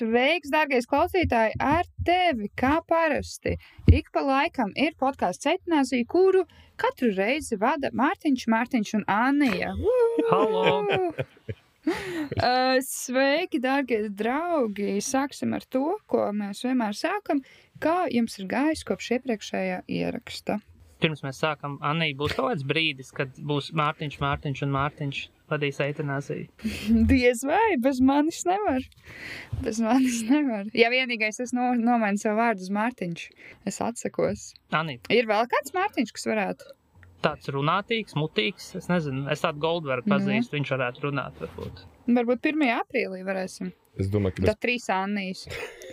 Sveiks, dārgais klausītāji, ar tevi kā parasti. Ik pa laikam ir podkāsts Cetinājuma, kuru katru reizi vada Mārtiņš, Mārtiņš un Anija. Halo! Uh, Sveiki, darbie draugi! Sāksim ar to, ko mēs vienmēr sākam. Kā jums ir gājis kopš iepriekšējā ieraksta? Pirms mēs sākam, Anī, būs kaut kāds brīdis, kad būs Mārtiņš, Mārtiņš un Mārtiņš vadīs eitanāziju. Diez vai, bez manis nevar. Bez manis nevar. Ja vienīgais es no, nomainu savu vārdu uz Mārtiņš, es atsakos. Anī, Ir vēl kāds Mārtiņš, kas varētu? tāds runātīgs, mutīgs, es nezinu, es tādu Goldbergu Nu. pazīstu, viņš varētu runāt, varbūt. Varbūt 1. aprīlī varēsim. Es domāju, ka Tad trīs Annijas.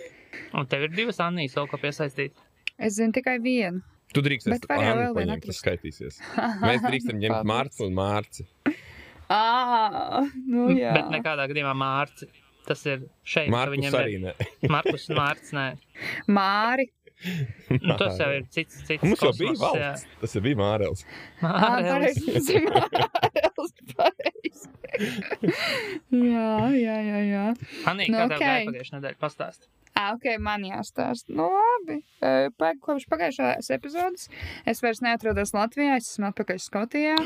Un tev ir divas Annijas vēl ko piesaistīt. Es zinu tikai vienu. tu drīkst Bet var jau vēl vienu tas skaitīsies. Mēs drīkstam ņemt. Mārciņu un Mārci. Ah, nu jā. Bet nekādā gadījumā Mārci. Tas ir šeit, ka Mārcis viņam arī. Markus un Mārcis, nē. Māri. Nu, tas jau ir cits, cits Mums jau bija kosmos, jā. valsts. Tas jau bija pareizi. Mārels, pareizi. jā, jā, jā, jā. Anī, Nu, kā tev ok. gāja pagājušajā nedēļā? Pastāst. Ah, ok, man jāstāsta. Nu, labi. Pa- Kopš pagājušās epizodes es vairs neatrodos Latvijā, es esmu atpakaļ Skotijā.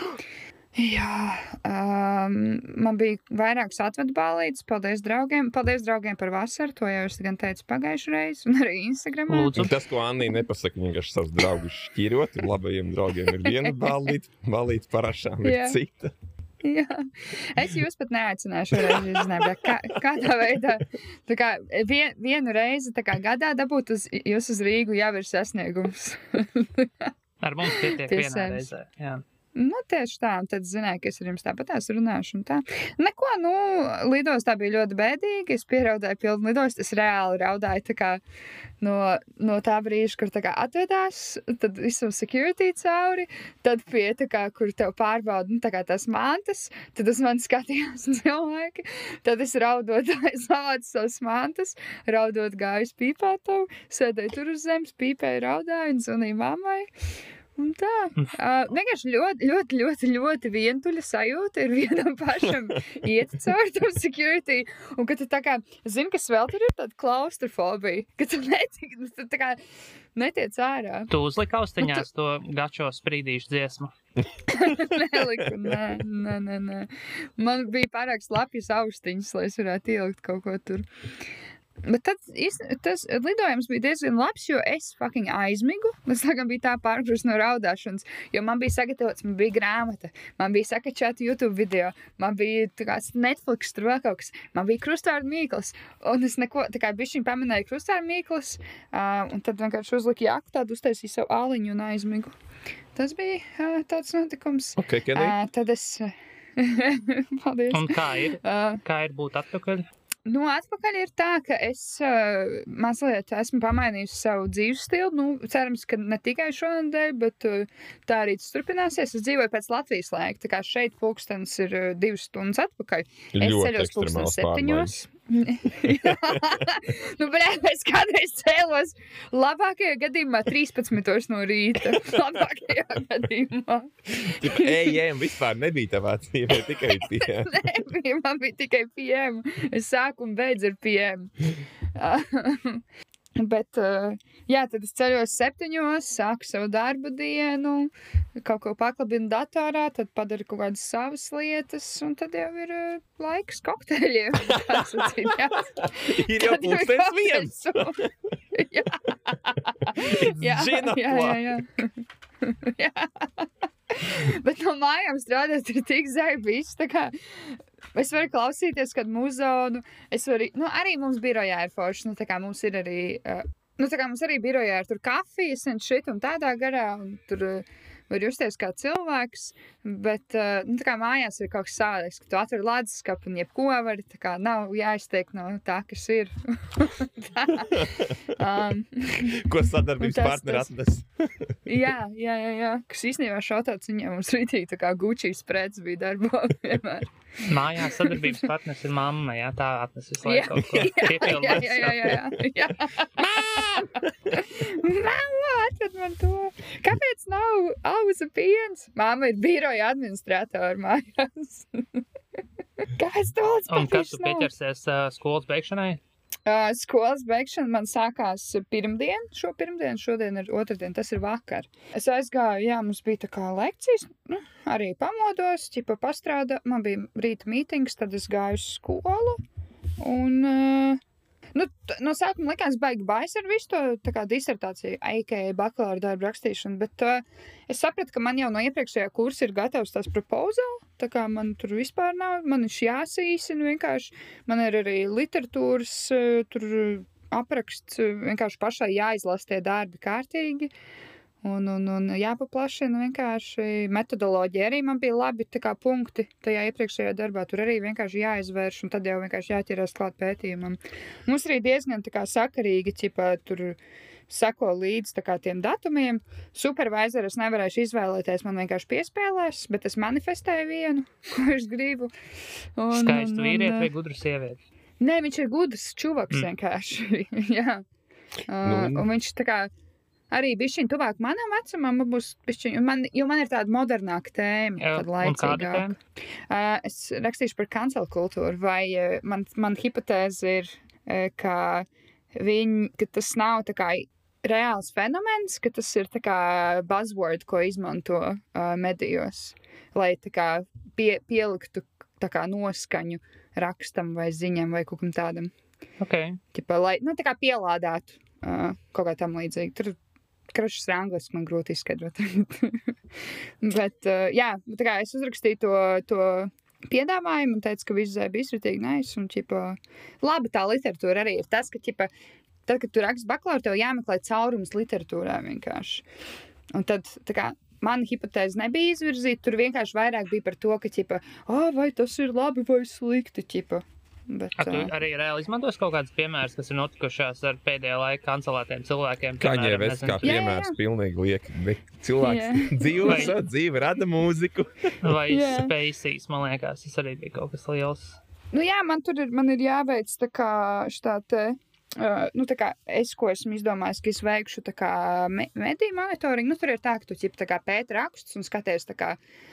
Jā, um, man bija vairākas atvedu balītes. Paldies draugiem. Paldies draugiem par vasaru. To jau es gan teicu pagājušajā reizē, un arī Instagram. Tas, ko Anī nepasaka, vienkārši savus draugus šķirot. Labajiem draugiem ir viena balīta, balīta parašām ir Jā. cita. Jā. Es jūs pat nezinu, bet kā, kādā veidā, kā vien, vienu reizi kā gadā dabūt uz, jūs uz Rīgu jau ir sasniegums. Ar mums pietiek Pie vienā reizē. Jā. Nu, tieši tā, un tad zināju, ka es ar jums tāpat runāšu. un Tā. Neko, nu, lidostā bija ļoti bēdīgi. Es pieraudāju pilnu lidostu. Es reāli raudāju kā no, no tā brīža, kur tā atvedās, tad visu security cauri, tad pie tā kā, kur tev pārbauda, nu, tā tās mantas, tad uz mani skatījās cilvēki. Tad es raudot, savācu savas mantas, raudot gāju uz pīpētavu, sēdēju tur uz zemes, pīpēju, raudāju un zvanīju mammai. Tā. Uh, vienkārši ļoti, ļoti, ļoti, ļoti vientuļa sajūta ir vienam pašam iet cauri tam security. Un ka tu tā kā, zini, kas vēl tur ir tāda klaustrofobija, ka tu netik, tu tā kā netiec ārā. Tu uzliki austiņās to gačo sprīdīšu dziesmu. Neliku, nē, nē, nē, nē. Man bija pārāk slapjas austiņas, lai es varētu ielikt kaut ko tur. Bet tad, tas lidojums bija diezgan labs, jo es fucking aizmigu. Es tagad biju tā pārgājis no raudāšanas, jo man bija sagatavots, man bija grāmata, man bija sakačēta YouTube video, man bija kāds Netflix, tur vēl kaut kas, man bija krustāra mīkls. Un es neko, tā kā bišķiņ pamanīju krustāra mīkls, uh, un tad vienkārši uzliku jaku, tādu uztaisīju savu āliņu un aizmigu. Tas bija uh, tāds notikums. Ok, Kenī. Uh, tad es. Paldies. Un kā ir? Uh, Kā ir būt atpakaļ? Nu, atpakaļ ir tā, ka es uh, mazliet esmu pamainījusi savu dzīves stilu. Nu, cerams, ka ne tikai šonadēļ, bet uh, tā arī tas turpināsies. Es dzīvoju pēc Latvijas laika, tā kā šeit pulkstenis ir uh, divas stundas atpakaļ. Es Ļoti ceļos pulksten ekstremāls septiņos. nu, blēd, es kādreiz cēlos labākajā gadījumā 13 no rīta. Labākajā gadījumā. Ejam, vispār nebija tavā dzīvē, tikai pie. Nebija, man bija tikai PM. Es sāku un beidzu ar PM. Bet, uh, jā, tad es ceļos septiņos, sāku savu darbu dienu, kaut ko paklabinu datorā, tad padaru kaut kādas savas lietas, un tad jau ir uh, laiks kokteļiem. Ir jau pulkstens viens. jā. jā, jā, jā. jā. Bet no mājām strādāt ir tik zaibīgs, tā kā Es varu klausīties kādu muzonu. Es varu, nu, arī mums birojā ir forši. Nu, tā kā mums ir arī, uh, nu, tā kā mums arī birojā ir tur kafijas un šit un tādā garā. Un tur uh, var justies kā cilvēks, bet uh, nu, tā kā mājās ir kaut kas savādāks, ka tu atver leduskapu un jebko vari, tā kā nav jāiztiek no tā, kas ir. tā. Um, Ko sadarbības partneri atnes? jā, jā, jā, jā, kas īstenībā šautāts viņam mums rītīgi tā kā Gucci spreds bija darbā vienmēr. Mājās sadarbības partneris ir mamma, jā, tā atnes visu Jā, laiku kaut ko jā, piepildīt. jā, jā, jā, jā. Māma, atved man to. Kāpēc nav auza piens? Māma ir biroja administratora mājās. Kāpēc tāds Un kad tu pieķersies uh, skolas beigšanai? Uh, skolas beigšana man sākās pirmdien, šo pirmdienu, šodien ir otrdien, tas ir vakar. Es aizgāju, jā, mums bija tā kā lekcijas, nu, arī pamodos, ķipa pastrādā, man bija rīta mītings, tad es gāju uz skolu, un, uh, nu, no sākuma likās baigi bais ar visu to, kā disertāciju, AKA bakalaura darbu rakstīšanu, bet uh, es sapratu, ka man jau no iepriekšējā kursa ir gatavs tās proposal, tā kā man tur vispār nav, man viņš jāsīsina vienkārši, Man ir arī literatūras eh, tur apraksts, vienkārši pašai jāizlasa tie darbi kārtīgi. Un, un, un jāpaplašina vienkārši metodoloģija. Arī man bija labi tā kā punkti tajā iepriekšējā darbā. Tur arī vienkārši jāizvērš, un tad jau vienkārši jāķerās klāt pētījumam. Mums arī diezgan tā kā sakarīgi, ķipā, tur seko līdzi tā kā tiem datumiem. Supervisoru es nevarēšu izvēlēties, man vienkārši piespēlēs, bet es manifestēju vienu, ko es gribu. Un, Skaistu vīrieti vai gudru sievieti? Nē, viņš ir gudrs čuvaks Mm. vienkārši. Jā. Uh, Nu, nu, un viņš tā kā arī šī tuvāk manam vecumam, būs bišķiņ, man, jo man ir tāda modernāka tēma, Jā, kāda laicīgāka. tēma? Uh, es rakstīšu par kancelu kultūru, vai uh, man, man hipotēze ir, uh, ka, viņ, ka tas nav tā kā reāls fenomens, ka tas ir tā kā buzzword, ko izmanto uh, medijos, lai tā kā pie, pieliktu tā kā noskaņu rakstam vai ziņam vai kaut kam tādam. Okay. Ķipa, lai, nu, tā kā pielādētu uh, kaut kā tam līdzīgi. Tur krašs ir angliski, man grūti izskaidrot. Bet, uh, jā, tā kā es uzrakstīju to, to piedāvājumu un teicu, ka viss bija izritīgi nice. Un, ķipa, labi, tā literatūra arī ir tas, ka, ķipa, tad, kad tu raksti bakalauru, tev jāmeklē caurums literatūrā vienkārši. Un tad, tā kā, Mana hipotēze nebija izvirzīta. Tur vienkārši vairāk bija par to, ka, ķipa, oh, vai tas ir labi vai slikti. Ķipa. Bet, A, tu arī reāli izmantos kaut kādas piemēras, kas ir notikušās ar pēdējā laika kancelētiem cilvēkiem. Kaņē piemēram, vēs kā nezinu, Jā, jā, piemērs pilnīgi liek. Bet cilvēks dzīvo savu dzīvi, rada mūziku. Vai spēcīs, man liekas, tas arī bija kaut kas liels. Nu, jā, man tur ir, man ir jāveic tā kā šitā te. Uh, nu, tā kā es, ko esmu izdomājis, ka es veikšu me mediju monitoringu, nu, tur ir tā, ka tu ķip tā kā pēta rakstus un skaties kā, uh,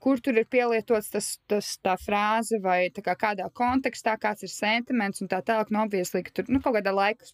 kur tur ir pielietots tas, tas tā frāze vai tā kā kādā kontekstā, kāds ir sentiments un tā tālāk, nu, obviously, ka tur, nu, kaut kādā laika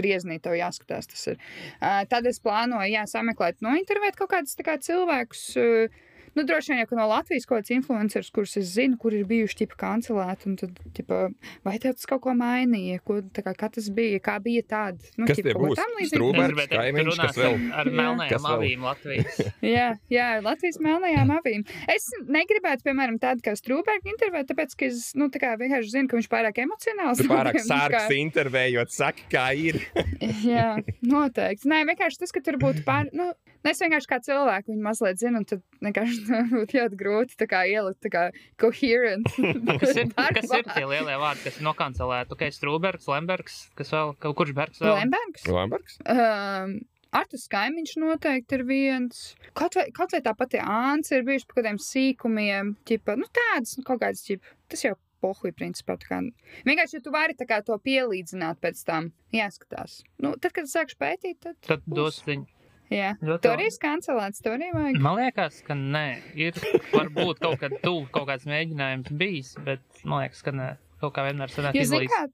grieznī tev jāskatās tas ir. Uh, tad es plānoju, jā, sameklēt, nu, intervēt kaut kādus kā cilvēkus, uh, Nu, droši vien ka no Latvijas kaut kāds influenceris, kurus es zinu, kur ir bijuši tipa kancelēti. un Tad, tipa, vai tev tas kaut ko mainīja? Ko, tā kā, kā tas bija? Kā bija tāda? Nu, Kas tipa, tie būs? tam līdzīgu? Strū- Es Roberts, gribēju teikt, kaimiņš, kas vēl? ar- ar Jā. melnajām avīm Latvijas. Jā, jā, Latvijas melnajām avīm. Es negribētu, piemēram, tādu kā Strūberga intervēt, tāpēc, ka es nu, tā kā vienkārši zinu, ka viņš pārāk emocionāls. Tu pārāk Kā- sārgs intervējot, saki, kā ir. Jā, noteikti. Nē, vienkārši tas, ka tur būtu pār. Nu, nu, es vienkārši kā cilvēku viņu mazliet zinu, un tad vienkārši būtu ļoti grūti tā kā ielikt tā kā coherent. Kas ir, kas ir tie lielie vārdi, kas nokancelēti? Ok, Strūbergs, Lembergs, kas vēl, kaut kurš Bergs vēl? Lembergs? Lambergs? Um, Artus Kaimiņš noteikti ir viens. Kaut vai, kaut vai tā pati Āns ir bijuši par kādiem sīkumiem, ķipa, nu tādas, nu, kaut kādas, ķipa, tas jau pohuļ, principā. tā Kā, vienkārši, ja tu vari kā to pielīdzināt pēc tam, jāskatās. Nu, tad, kad es sākšu pētīt, tad. Tad būs. dos viņu. Jā, Ļoti tur arī skancelēts, tur arī vajag. Man liekas, ka nē, ir varbūt kaut kad tuvu kaut kāds mēģinājums bijis, bet man liekas, ka nē. Kaut kā vienmēr sanāk Jo, zin izlīdz. kā,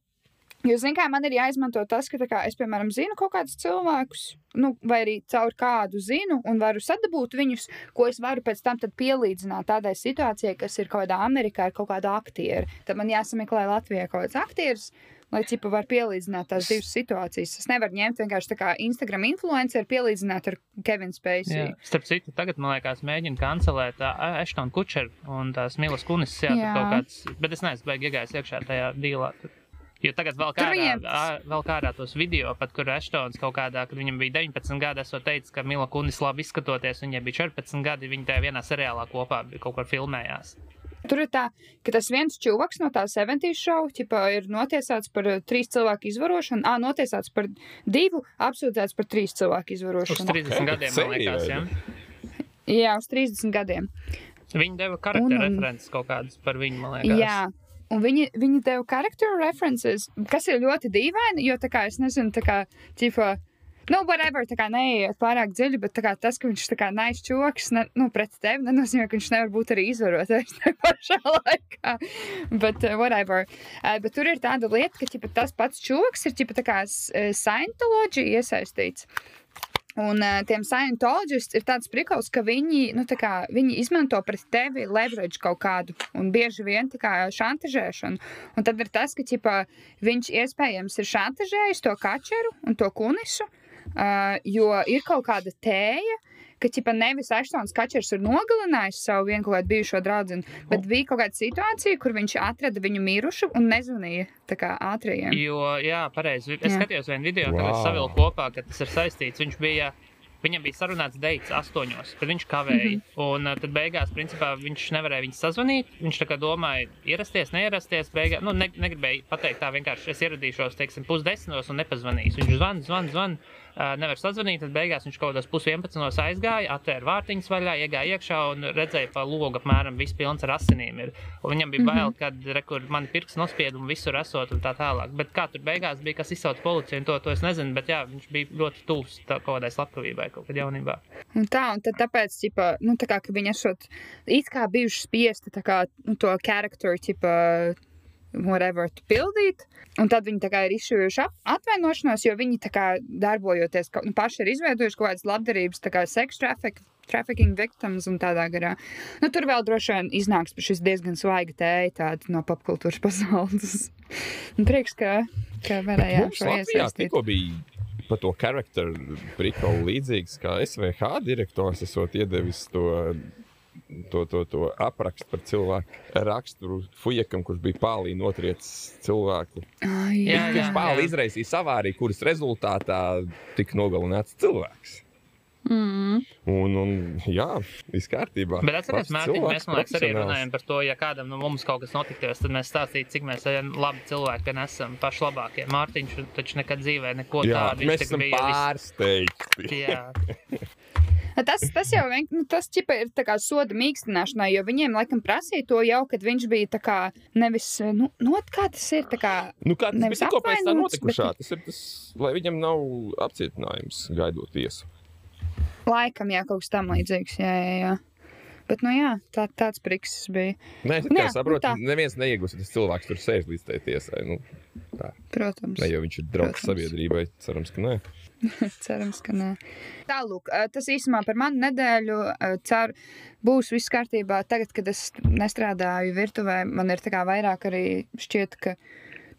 jo, zin kā, man ir jāizmanto tas, ka kā, es, piemēram, zinu kaut kādus cilvēkus, nu, vai arī caur kādu zinu, un varu sadabūt viņus, ko es varu pēc tam tad pielīdzināt tādai situācijai, kas ir kaut kādā Amerikā ar kaut kādu aktieru. Tad man jāsameklē Latvijā kaut kāds aktieris. Lai cipa var pielīdzināt tās divas situācijas. Es nevaru ņemt vienkārši tā kā Instagram influenceru, pielīdzināt ar Kevinu Jā. Spacey. Starp citu, tagad, man liekas, mēģina kancelēt Eštonu Kučeru un tās Milas Kunis. Jā, Jā. jā. kaut kāds, bet es neesmu baigi iegājis iekšā tajā dīlā. Jo tagad vēl kādā, viņiem- vēl kādā tos video, pat kur Eštons kaut kādā, kad viņam bija 19 gadi, esot teicis, ka Mila Kunis labi izskatoties, viņai bija 14 gadi, viņi tajā vienā seriālā kopā kaut kur filmējās. Tur ir tā, ka tas viens čūvaks no tā 70 šova ķipa, ir notiesāts par uh, trīs cilvēku izvarošanu, ā, notiesāts par divu, apsūdzēts par trīs cilvēku Uz izvarošanu. 30 Ok, gadiem, man liekas, ja? veida. Jā, uz 30 gadiem. Viņi deva karakteru Un- un- references kaut kādas par viņu, man liekas. Jā. Un viņi, viņi deva charakteru references, kas ir ļoti dīvaini, jo tā kā es nezinu, tā kā, ķipa, nu, whatever, tā kā neiet pārāk dziļi, bet kā tas, ka viņš tā kā nais čoks, ne, nu, pret tevi, nenozīmē, ka viņš nevar būt arī izvarotais pašā laikā. Bet, uh, whatever. Uh, bet tur ir tāda lieta, ka, ķipa, tas pats čoks ir, ķipa, tā kā eh, Scientology iesaistīts. Un uh, tiem scientologists ir tāds prikals, ka viņi, nu, kā, viņi izmanto pret tevi leverage kaut kādu un bieži vien tā kā šantažēšanu. Un tad ir tas, ka ķipa, viņš iespējams ir šantažējis to kačeru un to kunisu, uh, jo ir kaut kāda tēja. Ka ķipa, nevis Aštons Kačers ir nogalinājis savu vienu kādu bijušo draugu, bet bija kaut kāda situācija, kur viņš atrada viņu mirušu un nezvanīja ātrajiem. Jo, jā, pareizi. Es Jā. skatījos vienu video, wow. kad es Wow. savilku kopā, ka tas ir saistīts. Viņš bija. Viņam bija sarunāts deits astoņos, bet viņš kavēja. Mm -hmm. Un uh, tad beigās, principā, viņš nevarēja viņu sazvanīt. Viņš tā kā domāja, ierasties, neierasties. Beigās, nu, ne, negribēja pateikt tā vienkārši, es ieradīšos, teiksim, pusdesmitos un nepazvanīšu. Viņš zvan, zvan, zvan. Nevar sazvanīt, tad beigās viņš kaut kādos pusdienas aizgāja, atvēra vārtiņus vaļā, iegāja iekšā un redzēja, ka logs apmēram viss pilns ar asinīm. Ir. Un viņam bija bail, kad rekur man pirks nospiedumi visur esot un tā tālāk. Bet kā tur beigās bija, kas izsauca policiju, to, to es nezinu. Bet jā, viņš bija ļoti tuvs kaut kādai slepkavībai kaut kad jaunībā. Un tā, un tad tāpēc, ķipa, nu, tā kā, ka viņi esot it kā bijuši spiesti kā, nu, to charakteru, ķipa, whatever, pildīt. Un tad viņi ir izšuvuši atvainošanos, jo viņi darbojoties, ka, nu, paši ir izveidojuši kaut kādas labdarības, tā kā sex traffic, trafficking victims un tādā garā. Nu, tur vēl droši vien iznāks šis diezgan svaiga tēja no popkultūras pasaules. Un prieks, ka, ka varējām šo iesaistīt. tikko bija par to charakteru prikolu līdzīgs, kā SVH direktors esot iedevis to. To, to, to aprakstu par cilvēku raksturu Fujekam, kurš bija pālī notriecis cilvēku. Ai, Jā, jā, Kurš pāli izraisīja savāriju, kuras rezultātā tika nogalināts cilvēks. Mm. Un, un jā, viss kārtībā. Bet atcerieties, Mārtiņ, mēs liekas, arī runājam par to, ja kādam no mums kaut kas notiktos, tad mēs stāstītu, cik mēs esam labi cilvēki, ka nesam paši labākie. Mārtiņš taču nekad dzīvē neko Jā, tādu mēs viņš esam bija. pārsteigti. Jā, Tas, tas jau vien, nu, tas ir tā kā soda mīkstināšanai, jo viņiem laikam prasīja to jau, kad viņš bija tā kā nevis, nu, nu kā tas ir, tā kā, Nu, kā tas bija pēc tā notikušā? Tas ir tas, lai viņam nav apcietinājums gaidot tiesu. laikam jā, kaut kas tam līdzīgs, jā, jā, jā. Bet, nu jā, tā, tāds priks bija, Nē, es Nu jā, saprotu, nu tā. neviens neiegūs, ja tas cilvēks tur sēž līdz tai tiesai. Nu, protams. ne jau viņš ir draugs Protams. sabiedrībai, cerams, ka nē. Cerams, ka nē. Tālūk, ā, tas īsumā par manu nedēļu. Ceru, būs viss kārtībā. Tagad, kad es nestrādāju virtuvē, man ir vairāk arī šķiet, ka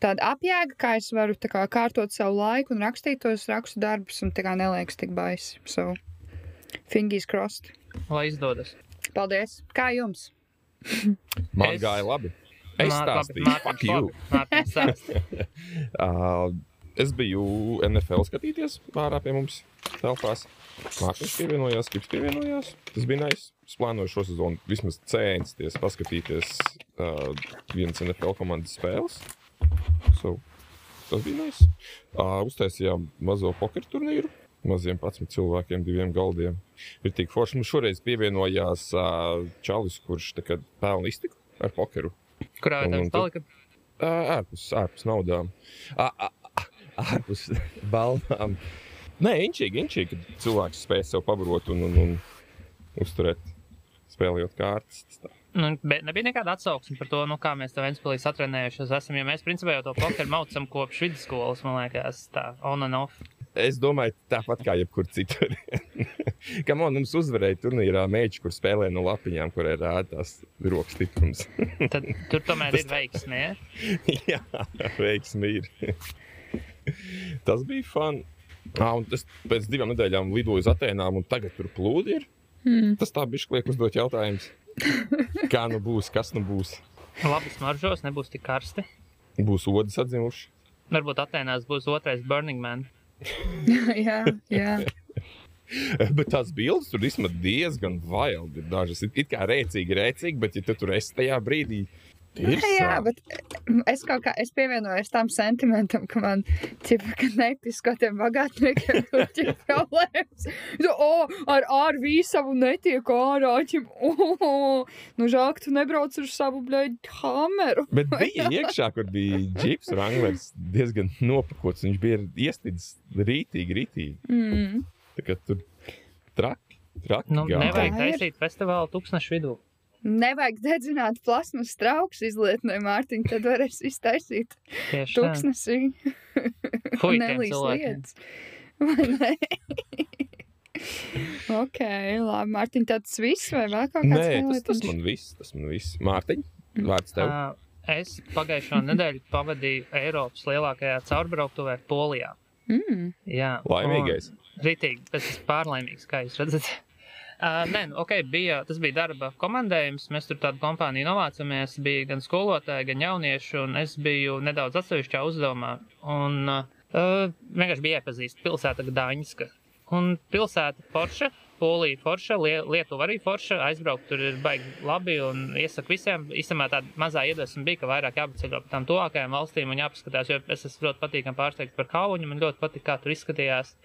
tāda apjēga, kā es varu kā kārtot savu laiku un rakstīt tos rakstu darbus, un tā kā neliekas tik baisi. So, fingers crossed. lai izdodas. Paldies! Kā jums? Man Es- gāja labi. Es stāstīju, fuck you. stāsta. Uh, es biju NFL skatīties ārā pie mums telpās. Mārcis pievienojās, Kips pievienojās. Tas bija nice. Es plānoju šo sezonu vismaz censties paskatīties uh, vienas NFL komandas spēles. So, tas bija nice. Uh, uztaisījām mazo pokeru turnīru. Maziem 11 cilvēkiem, diviem galdiem. Ir tik forši. Mums šoreiz pievienojās uh, Čalis, kurš tā pelna iztiku ar pokeru. Kurā tu- palika? Ārpus, ārpus naudām. Ārpus balvām. Nē, inčīgi, inčīgi, kad cilvēks spēj sev pabarot un, un, un uzturēt, spēlējot kārtas. Tas tā. Nu, bet nebija nekāda atsauksme par to, nu, kā mēs tam Ventspēlī satrenējušies. Esam, jo mēs principā jau to pokeru maucam kopš vidusskolas, man liekas, tā on and off. Es domāju, tāpat kā jebkur citur. Kā man mums uzvarēja turnīrā mēģi, kur spēlē no lapiņām, kur ir rādās rokas stiprums. Tad tur tomēr ir veiksme. Ja? Jā, veiksmi ir. Tas bija fun. Ah, un es pēc divām nedēļām lidoju uz Atēnām, un tagad tur plūdi ir. Hmm. Tas tā bišķi liek uzdot jautājumus. Kā nu būs, kas nu būs? Labi smaržos, nebūs tik karsti. Būs odas atzimuši. Varbūt Atenās būs otrais Burning Man. jā, jā. Bet tās bildes tur īstenībā diezgan vaildi. Ir dažas it it kā rēcīgi, rēcīgi, bet ja tu tur esi tajā brīdī, ir Jā, jā, bet mm, es kaut kā es pievienojos tam sentimentam, ka man ķipa, ka netisko tiem bagātniekiem tur ir problēmas. Tu, o, ar RV savu netiek ārā, ķip, o, nu žēl, ka tu nebrauc ar savu, bļaļ, hameru. Bet bija iekšā, kur bija džips Wranglers diezgan nopakots. Viņš bija iestidzis rītīgi, rītīgi. Mm. Tā kā tur traki, traki. Nu, gāja. nevajag taisīt festivālu tūkstošu vidū. Nevajag dedzināt plasmas trauks izlietnē, Mārtiņ, tad varēs iztaisīt tūkstnesī. Tiem Nelīs lietas. Vai ne? ok, labi. Mārtiņ, tāds viss vai vēl kaut kāds Nē, tas, tas man viss, tas man viss. Mārtiņ, vārds tev. Ā, Es pagājušo nedēļu pavadīju Eiropas lielākajā caurbrauktuvē Polijā. Mm. Jā, Laimīgais. Ritīgi, bet es esmu pārlaimīgs, kā jūs redzat. Uh, nē, nu, ok, bija, tas bija darba komandējums. Mēs tur tādu kompāniju novācamies. Bija gan skolotāji, gan jaunieši, un es biju nedaudz atsevišķā uzdevumā. Un uh, vienkārši bija iepazīstama pilsēta Gdaņska. Un pilsēta Forša, Polija Forša, Lie Lietuva arī Forša. Aizbraukt tur ir baigi labi un iesaku visiem. Īstenībā tāda mazā iedvesma bija, ka vairāk jāpaceļo pa tām tuvākajām valstīm un jāpaskatās, jo es esmu ļoti patīkami pārsteigts par Kauņu. Man ļoti patīk, kā tur izskatījās.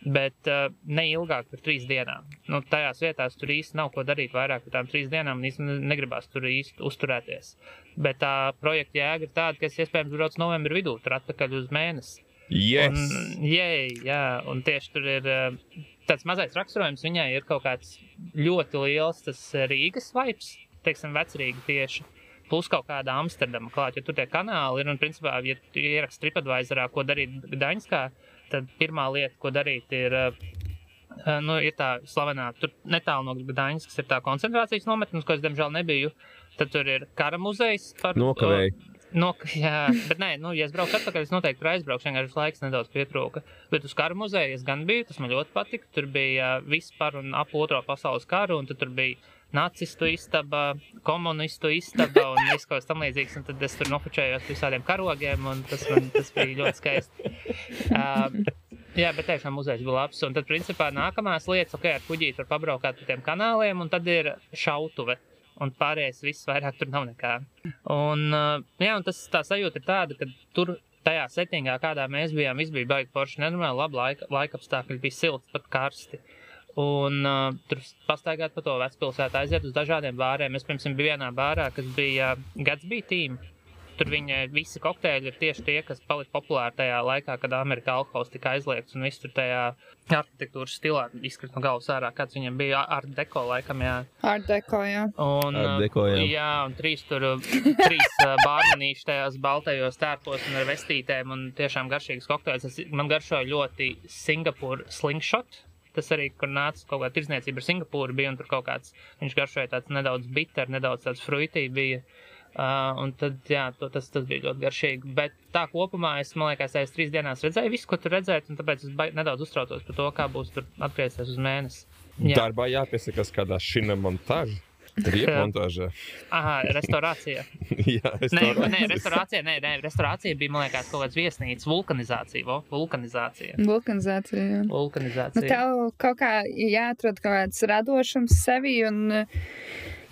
Bet uh, ne ilgāk par trīs dienām. Nu, tajās vietās tur īsti nav ko darīt vairāk par tām trīs dienām, un īstenībā negribās tur īsti uzturēties. Bet tā projekta jēga ir tāda, ka es iespējams braucu novembra vidū, tur atpakaļ uz mēnesi. Yes! Un, jei, jā, un tieši tur ir uh, tāds mazais raksturojums. Viņai ir kaut kāds ļoti liels tas Rīgas vibes, teiksim, vecrīgi tieši. Plus kaut kāda Amsterdama klāt, jo tur tie kanāli ir. Un, principā, ja tu ieraksti TripAdvisorā, ko darīt Gdaņskā, tad pirmā lieta, ko darīt, ir, uh, nu, ir tā slavenā, tur netālu no Gdaņskas ir tā koncentrācijas nometne, uz ko es diemžēl nebiju. Tad tur ir kara muzejs par Nokavēji. No, jā, bet nē, nu, ja es braucu atpakaļ, es noteikti tur aizbraukšu. Vienkārši laiks nedaudz pietrūka. Bet uz kara muzeja es gan biju, tas man ļoti patika. Tur bija uh, viss par un ap otro pasaules karu, un tur bija nacistu istaba, komunistu istaba un viss kaut kas tam līdzīgs. Un tad es tur nofočējos visādiem karogiem, un tas, man, tas bija ļoti skaisti. Uh, Jā, bet tiešām muzejs bija labs. Un tad, principā, nākamās lietas, ok, ar kuģīti var pabraukāt pa tiem kanāliem, un tad ir šautuve. Un pārējais viss vairāk tur nav nekā. Un, uh, jā, un tas tā sajūta ir tāda, ka tur tajā settingā, kādā mēs bijām, viss bija baigi forši, nenormāli labi laika, laika apstākļi, bija silti, pat karsti. Un uh, tur pastaigāt pa to vecpilsētu, aiziet uz dažādiem bāriem. Es, piemēram, biju vienā bārā, kas bija uh, Gatsby team. Tur viņa visi kokteļi ir tieši tie, kas palika populāri tajā laikā, kad Amerikā alkohols tika aizliegts un viss tur tajā arhitektūras stilā izkrita no galvas ārā. Kāds viņam bija ar deko laikam, jā. Ar deko, jā. Un, Art deco, jā. jā, un trīs tur trīs bārmenīši tajās baltajos tērpos un ar vestītēm un tiešām garšīgas kokteļus. Tas Man garšoja ļoti Singapūra slingshot. Tas arī, kur nāca kaut kāda tirdzniecība ar Singapūru, bija un tur kaut kāds, viņš garšoja tāds nedaudz bitter, nedaudz tāds fruitī bija. Uh, un tad, jā, to, tas, tas bija ļoti garšīgi. Bet tā kopumā es, man liekas, aiz trīs dienās redzēju visu, ko tur redzēt, un tāpēc es nedaudz uztraucos par to, kā būs tur atgriezties uz mēnesi. Jā, Darbā jāpiesakās kādā šina montāžā. Riemontāžā. Aha, restorācija. Jā, es Nē, to nē, restorācija, nē, nē, restorācija bija, man liekas, kaut kāds viesnīcas vulkanizācija. Vo, vulkanizācija. Vulkanizācija. jā. Nu, Vulkanizācija. tev kaut kā jāatrod kaut kāds radošums sevi un uh,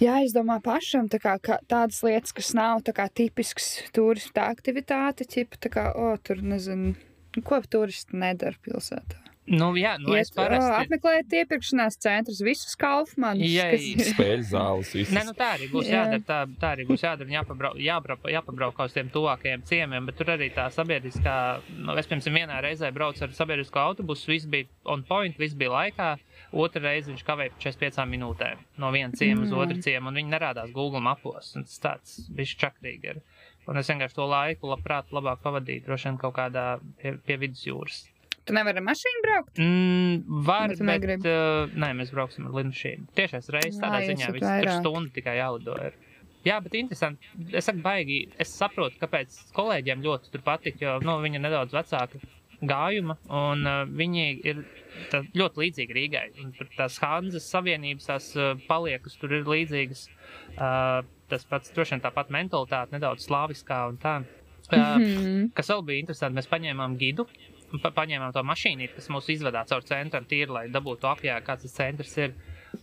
jāizdomā pašam tā kā, kā, tādas lietas, kas nav tā kā tipisks turista aktivitāte, ķipa tā kā, o, tur nezinu, nu, ko turisti nedara pilsētā. Nu, jā, nu, es Iet, o, parasti. apmeklēt iepirkšanās centrus, visus kaufmanus, Jā, kas spēļu zāles. Visas. Nē, nu tā arī būs Jā. jādara. Tā, tā arī būs jādara. Jāpabrauc, jābrauc, jāpabrauc uz tiem tuvākajiem ciemiem, bet tur arī tā sabiedriskā, nu, es pirms vienā reizē braucu ar sabiedrisko autobusu, viss bija on point, viss bija laikā. Otra reize viņš kavēja par 45 minūtēm no viena ciema uz Mm. otru ciemu, un viņi nerādās Google mapos. un Tas tāds bija čakrīgi. Ir. Un es vienkārši to laiku labprāt labāk pavadītu, droši vien kaut kādā pie, pie vidusjūras. Tu nevari ar mašīnu braukt? Mm, var, Bet bet, uh, nē, mēs brauksim ar lidmašīnu. Tiešais reizes tādā jūs ziņā, viss tur stundu tikai jālido. Ir. Jā, bet interesanti. Es saku, baigi. Es saprotu, kāpēc kolēģiem ļoti tur patīk, jo nu, viņi ir nedaudz vecāki gājuma, un uh, viņi ir tā, ļoti līdzīgi Rīgai. Un tur tās Hanzas savienības, tās uh, paliekas tur ir līdzīgas. Uh, tas pats, droši vien tāpat mentalitāte, nedaudz slāviskā un tā. Uh, Mhm. Kas vēl bija interesanti, mēs paņēmām gidu, pa, paņēmām to mašīnu, kas mūs izvedā caur centram, tīri, lai dabūtu apjēgu, kāds tas centrs ir.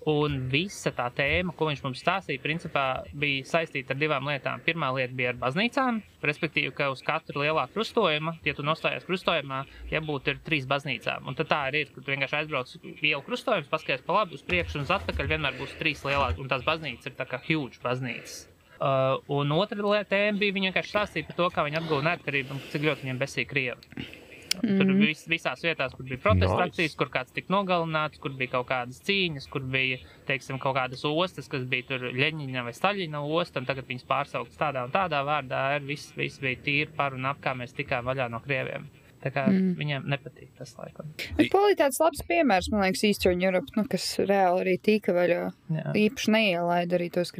Un visa tā tēma, ko viņš mums stāstīja, principā bija saistīta ar divām lietām. Pirmā lieta bija ar baznīcām, respektīvi, ka uz katru lielā krustojuma, ja tu nostājies krustojumā, jābūt ir trīs baznīcām. Un tad tā arī ir, ka tu vienkārši aizbrauc ielu krustojumus, paskaties pa labi, uz priekšu un uz atpakaļ vienmēr būs trīs lielākas, un tās baznīcas ir tā kā huge baznīcas. Uh, un otra tēma bija, viņa vienkārši stāstīja par to, kā viņi atguva neatkarību un cik ļoti viņiem besīja Krievi. Tur Mhm. vis, visās vietās, kur bija protesta Nice. akcijas, kur kāds tika nogalināts, kur bija kaut kādas cīņas, kur bija teiksim, kaut kādas ostas, kas bija tur Leņķina vai Staļina osta, un tagad viņas pārsauktas tādā un tādā vārdā. Ir, viss, viss bija tīri par un ap, kā mēs tikām vaļā no krieviem. Tā kā Mm. viņiem nepatīk tas laikam. Bet Polija tāds labs piemērs, man liekas, Eastern Europe, nu, kas reāli arī tika vaļā. Jā. Īpaši neielaida arī tos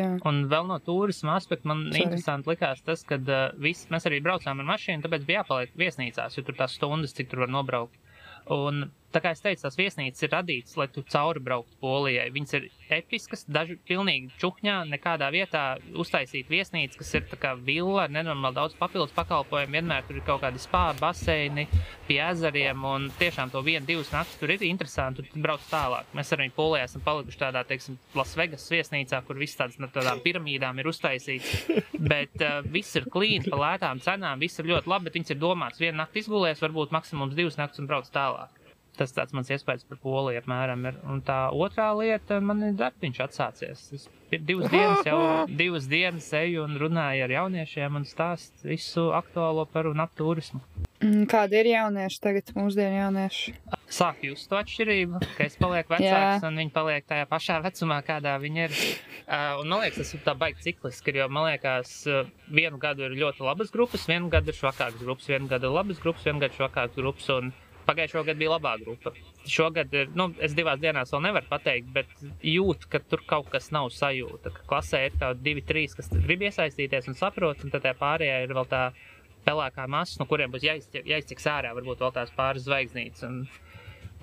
jā. Un vēl no turisma aspekta man Sorry. interesanti likās tas, ka uh, vis, mēs arī braucām ar mašīnu, tāpēc bija jāpaliek viesnīcās, jo tur tās stundas, cik tur var nobraukt. Un, tā kā es teicu, tās viesnīcas ir radītas, lai tu cauri brauktu Polijai. Viņas ir episkas, daži pilnīgi čukņā, nekādā vietā uztaisīt viesnīcu, kas ir tā kā villa ar nenormāli daudz papildus pakalpojumu. Vienmēr tur ir kaut kādi spā, baseini pie ezeriem, un tiešām to vienu, divas naktis tur ir interesanti, tur brauc tālāk. Mēs arī Polijā esam palikuši tādā, teiksim, Lasvegas viesnīcā, kur viss tāds no tādām piramīdām ir uztaisīts. Bet uh, viss ir klīns, pa lētām cenām, viss ir ļoti labi, bet viņas ir domāts, viena naktis izgulēs, varbūt maksimums divas naktis un brauc tālāk. Tas tāds mans iespējas par Poliju apmēram ir. Un tā otrā lieta, man ir darbs atsācies. Es divas dienas jau divas dienas eju un runāju ar jauniešiem un stāstu visu aktuālo par un ap turismu. Mm, Kādi ir jaunieši tagad, mūsdienu jaunieši? Sāk just to atšķirību, ka es palieku vecāks un viņi paliek tajā pašā vecumā, kādā viņi ir. Uh, un man liekas, tas ir tā baigi cikliski, jo man liekas, uh, vienu gadu ir ļoti labas grupas, vienu gadu ir švakākas grupas, vienu gadu ir labas grupas, vienu gadu švakākas grupas. Un pagājušo gadu bija labā grupa. Šogad ir, nu, es divās dienās vēl nevaru pateikt, bet jūt, ka tur kaut kas nav sajūta. Ka klasē ir kaut divi, trīs, kas grib iesaistīties un saprot, un tad pārējā ir vēl tā pelēkā masa, no kuriem būs jāiztiek, jāiztiek ārā, varbūt vēl tās pāris zvaigznītes. Un,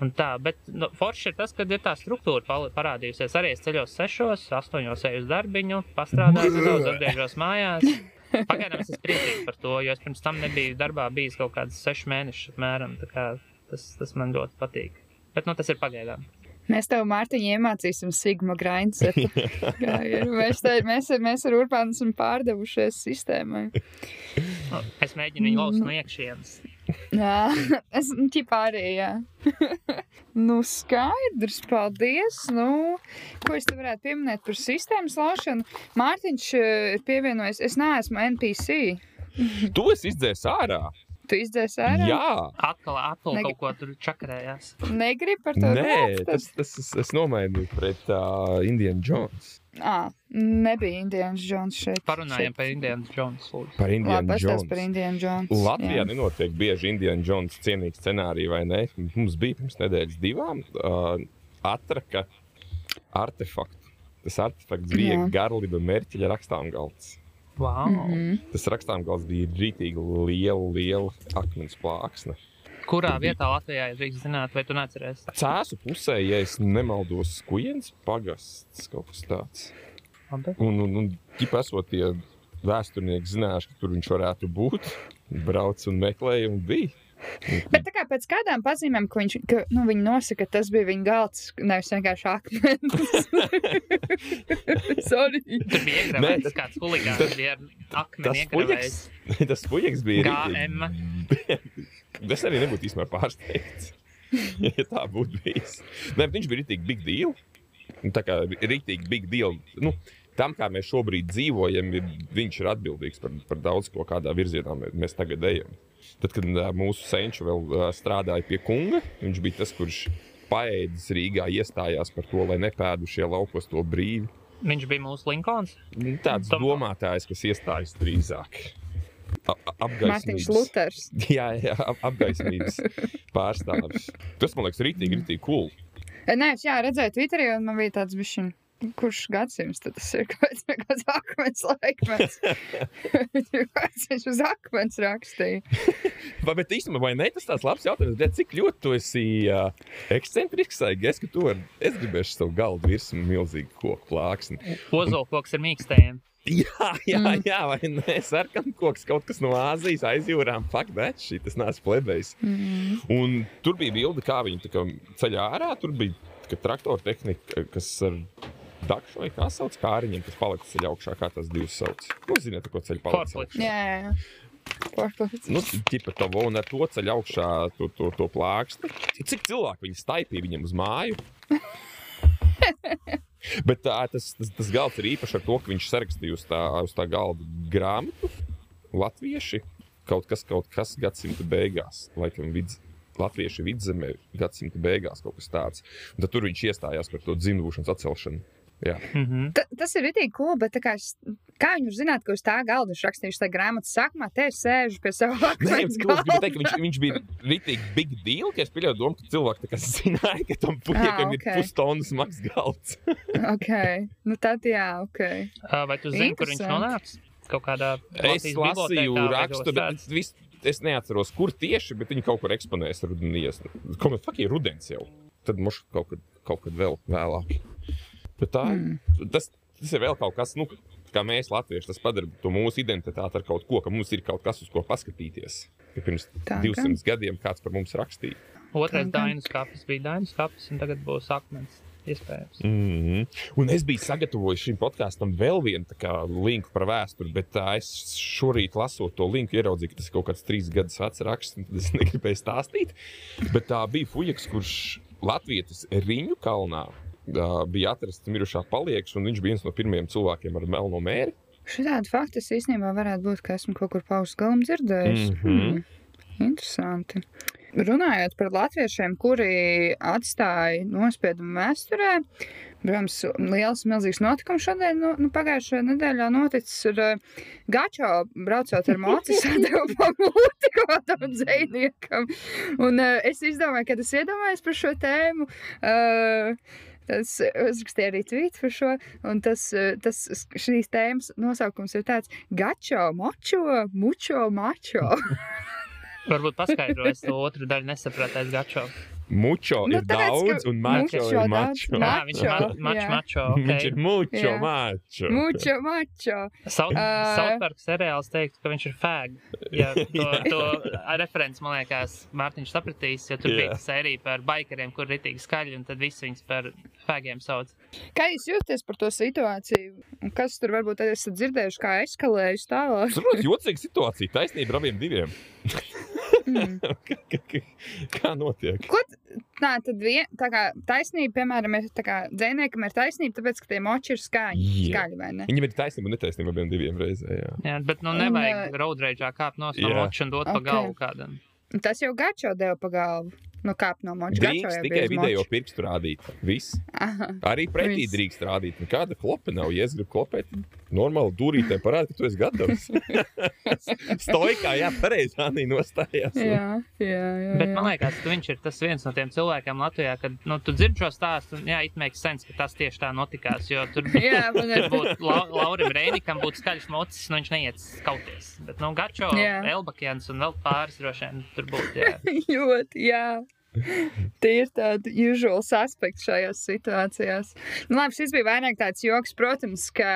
un tā, bet nu, forši ir tas, ka ir tā struktūra parādījusies. Arī es ceļos sešos, astoņos eju uz darbiņu, pastrādāju nedaudz, atgriežos mājās. Pagaidām es esmu priecīgs par to, jo es pirms tam nebiju darbā bijis kaut kāds sešus mēnešus apmēram. Tā Tas, tas man ļoti patīk. Bet nu, tas ir pagaidām. Mēs tev, Mārtiņ, iemācīsim Sigma grindsetu. Mēs, te, mēs, mēs ar Urbānu esam pārdevušies sistēmai. Nu, Es mēģinu viņu laust no iekšienes. Jā, es ķipā arī, jā. nu, skaidrs, paldies. Nu, ko es te varētu pieminēt par sistēmas laušanu? Mārtiņš eh, ir pievienojis, es neesmu NPC. Tu esi izdzēs ārā! Tu izdzēs ārā? Jā! Atkal Apple Neg- kaut ko tur čakarējās. Negribu par to Nē, runāt. tad? tas, tas es, es nomainīju pret uh, Indianu Jones. Ā, nebija Indians Jones šeit. Parunājam šeit. par Indianu Jones. lūdzu. Par Labi, Indianu pastāst Jones. par Indianu Jones. Latvijā jā. nenotiek bieži Indiana Jones cienīgs scenārija, vai ne? Mums bija pirms nedēļas divām uh, atraka artefaktu. Tas artefakts bija Jā. garliba mērķa rakstām galds. Wow. Mm -hmm. Tas rakstām galds bija rītīgi liela, liela akmens plāksne. Kurā vietā Latvijā ir drīkst zināt, vai tu neatceries? Cēsu pusē, ja es nemaldos, skujens pagasts kaut kas tāds. Labi. Un, un, un ģipa esot tie vēsturnieki zinājuši, ka tur viņš varētu būt. Brauc un meklēja un bija. Bet tā kā pēc kādām pazīmēm, ka, viņš, ka nu, viņi nosaka, ka tas bija viņa galds, nevis vienkārši akmens. Sorry. Tur bija tas- kāds huligāns, bija akmeni puikas, tas puikas bija GM. Es arī nebūtu īstenībā pārsteigts, ja tā būtu bijis. Nē, bet viņš bija rītīgi big deal. Tā kā rītīgi big deal. Nu, tam, kā mēs šobrīd dzīvojam, viņš ir atbildīgs par, par daudz ko, kādā virzienā mē- mēs tagad ejam. Tad, kad mūsu senču vēl strādāja pie kunga, viņš bija tas, kurš paēdis Rīgā iestājās par to, lai nepēdušie laukos to brīvi. Viņš bija mūsu Linkolns. Tāds Tom- domātājs, kas iestājas drīzāk. Apgaismības, Luters. jā, jā, ap- apgaismības pārstāvis. Tas man liekas, rītīgi, rītīgi cool. Nē, es jā, redzēju Twitterī, un man bija tāds bišķiņ. Kurš gadsimts tad tas ir? Kāds ir kāds akmens laikmets? Kāds viņš uz akmens rakstīja? Vai, bet īstenībā, vai ne tas tāds labs jautājums, bet cik ļoti tu esi uh, ekscentrisks, vai es, ka tu vari, es gribēšu savu galdu virsmu milzīgu koku plāksni. Ozolkoks ar mīkstējiem. Jā, jā, Mm. jā, vai ne? Sarkankoks kaut kas no Āzijas aizjūrām. Fuck that shit, tas nāc plebējs. Mm. Un tur bija bilde, kā viņi ceļā ārā. Tur bija traktora tehnika, kas ar dakšu vai kā sauc kāriņiem, kas palika ceļā augšā, kā tās divas sauc. Nu, ziniet, ko ceļā palika. Jā, jā, jā. Portplats. Nu, ķipa to un ar to ceļu augšā, to, to, to plāksti. Cik cilvēku viņi staipīja viņam uz māju? Bet tā, tas, tas, tas galds ir īpašs ar to, ka viņš sarakstīja uz tā, uz tā galda grāmatu. Latvieši kaut kas, kaut kas gadsimta beigās, laikam, vidz, Latvieši vidzemē gadsimta beigās kaut kas tāds. Un tad tur viņš iestājās par to dzimšanas atcelšanu. Jā. Mhm. Ta- Tas ir rītīgi cool, bet tā kā, es- kā viņi var zināt, ka uz tā galda viņš rakstījuši tā grāmatu sākumā, te es sēžu pie sava ka viņš, viņš bija rītīgi big deal, ka es pieļauju domu, ka cilvēki kā zināja, ka tam puikiem ok. ir pustonnas maksas galds. Ok, nu tad jā, ok. Ā, Vai tu zini, kur viņš nonāca? Kaut kādā Es lasīju rakstu, kaut bet vis, es neatceros, kur tieši, bet viņi kaut kur eksponēs rudenī. Kā mēs faktiski ir rudens jau. Tad mums kaut kad, kaut kad vēl vēlāk. Bet tā, Mm. tas, tas ir vēl kaut kas, nu, kā mēs latvieši, tas padara to mūsu identitāti ar kaut ko, ka mums ir kaut kas, uz ko paskatīties. Ja pirms Tā 200 gadiem kāds par mums rakstīja. Otrais dainas kapis bija dainas kapis, un tagad būs akmens. Mm -hmm. Un es biju sagatavojis šim podkāstam vēl vienu tā kā linku par vēsturi, bet tā, es šorīt lasot to linku, ieraudzīju, ka tas ir kaut kāds trīs gadus vecs raksts, un tad es negribēju stāstīt. Bet tā bija Fujaks, kurš Latvijas Riņu kalnā bija atrasts mirušā palieks, un viņš bija viens no pirmajiem cilvēkiem ar melno mēri. Šitādi fakti es īstenībā varētu būt, ka esmu kaut kur paustas galam dzirdējis. Mhm. Mm. Interesanti. Runājot par latviešiem, kuri atstāja nospiedumu vēsturē, protams, liels, milzīgs notikums šodien, nu, nu pagājušajā nedēļā noticis ar Gačo braucot ar mocu, sadeva pa mūti kādam dzēniekam. Un uh, es izdomāju, kad es iedomājos par šo tēmu. Uh, Tas uzrakstīja arī tvītu par šo, un tas, eh, tas šīs tēmas nosaukums ir tāds - gačo, močo, mučo, mačo. Varbūt paskaidrojas to otru daļu nesapratais gačo. Mučo Nu, ir tāpēc, daudz, un mačo ir daudz, mačo. ma- Jā, viņš ir Mačo, ma- mačo, mačo. Viņš ir Okay. mučo, mačo. Mučo, mačo. Ā. Sautparks seriāls teiktu, ka viņš ir fag. Ja to, to referents, man liekas, Mārtiņš sapratīs, jo tur Jā. bija sērija par baikariem, kur ritīgi skaļi, un tad visi viņus par fagiem sauc. Kā jūs jūtaties par to situāciju? Un kas tur varbūt esat dzirdējuši, kā eskalējas tālāk? Tas ir jocīga situācija. Taisnība abiem diviem. Mm. Kā- notiek? Ko tā tad vien, tā kā taisnība, piemēram, ir dzēniekam ir taisnība, tāpēc, ka tie moči ir. Skaļi, vai ne? Viņam ir taisnība un netaisnība abiem diviem reizē. Jā. Jā, bet nu Un, nevajag ā, roadreidžā kāpt no moča un dot pa Ok. galvu kādam. Un Tas jau gačo deva pa galvu. Nu, kāp no moča. Drīkst tikai video pirkstu rādīt. Viss. Aha. Arī pretī Viss. drīkst rādīt. Nekāda klopa nav. Ja es gribu klopēt, normāli dūrītē parādi, ka tu esi gatavs. Stoikā, jā, pareizi Anī nostājās. Jā, jā, jā. Bet man liekas, ka viņš ir tas viens no tiem cilvēkiem Latvijā, kad nu, tu dzirdi šo stāstu, un jā, it makes sense, ka tas tieši tā notikās. Jo tur Jā, man Tur būtu La Laurim Reinikam, būtu skaļš mocis, un viņš neiet skauties. Bet, nu, Gačo, Jā. Elbakjans un vēl pāris droši vien tur būtu. Jā. Ļoti, jā. Tie ir tādi usual aspekti šajās situācijās. Nu, labi, šis bija vairāk tāds joks, protams, ka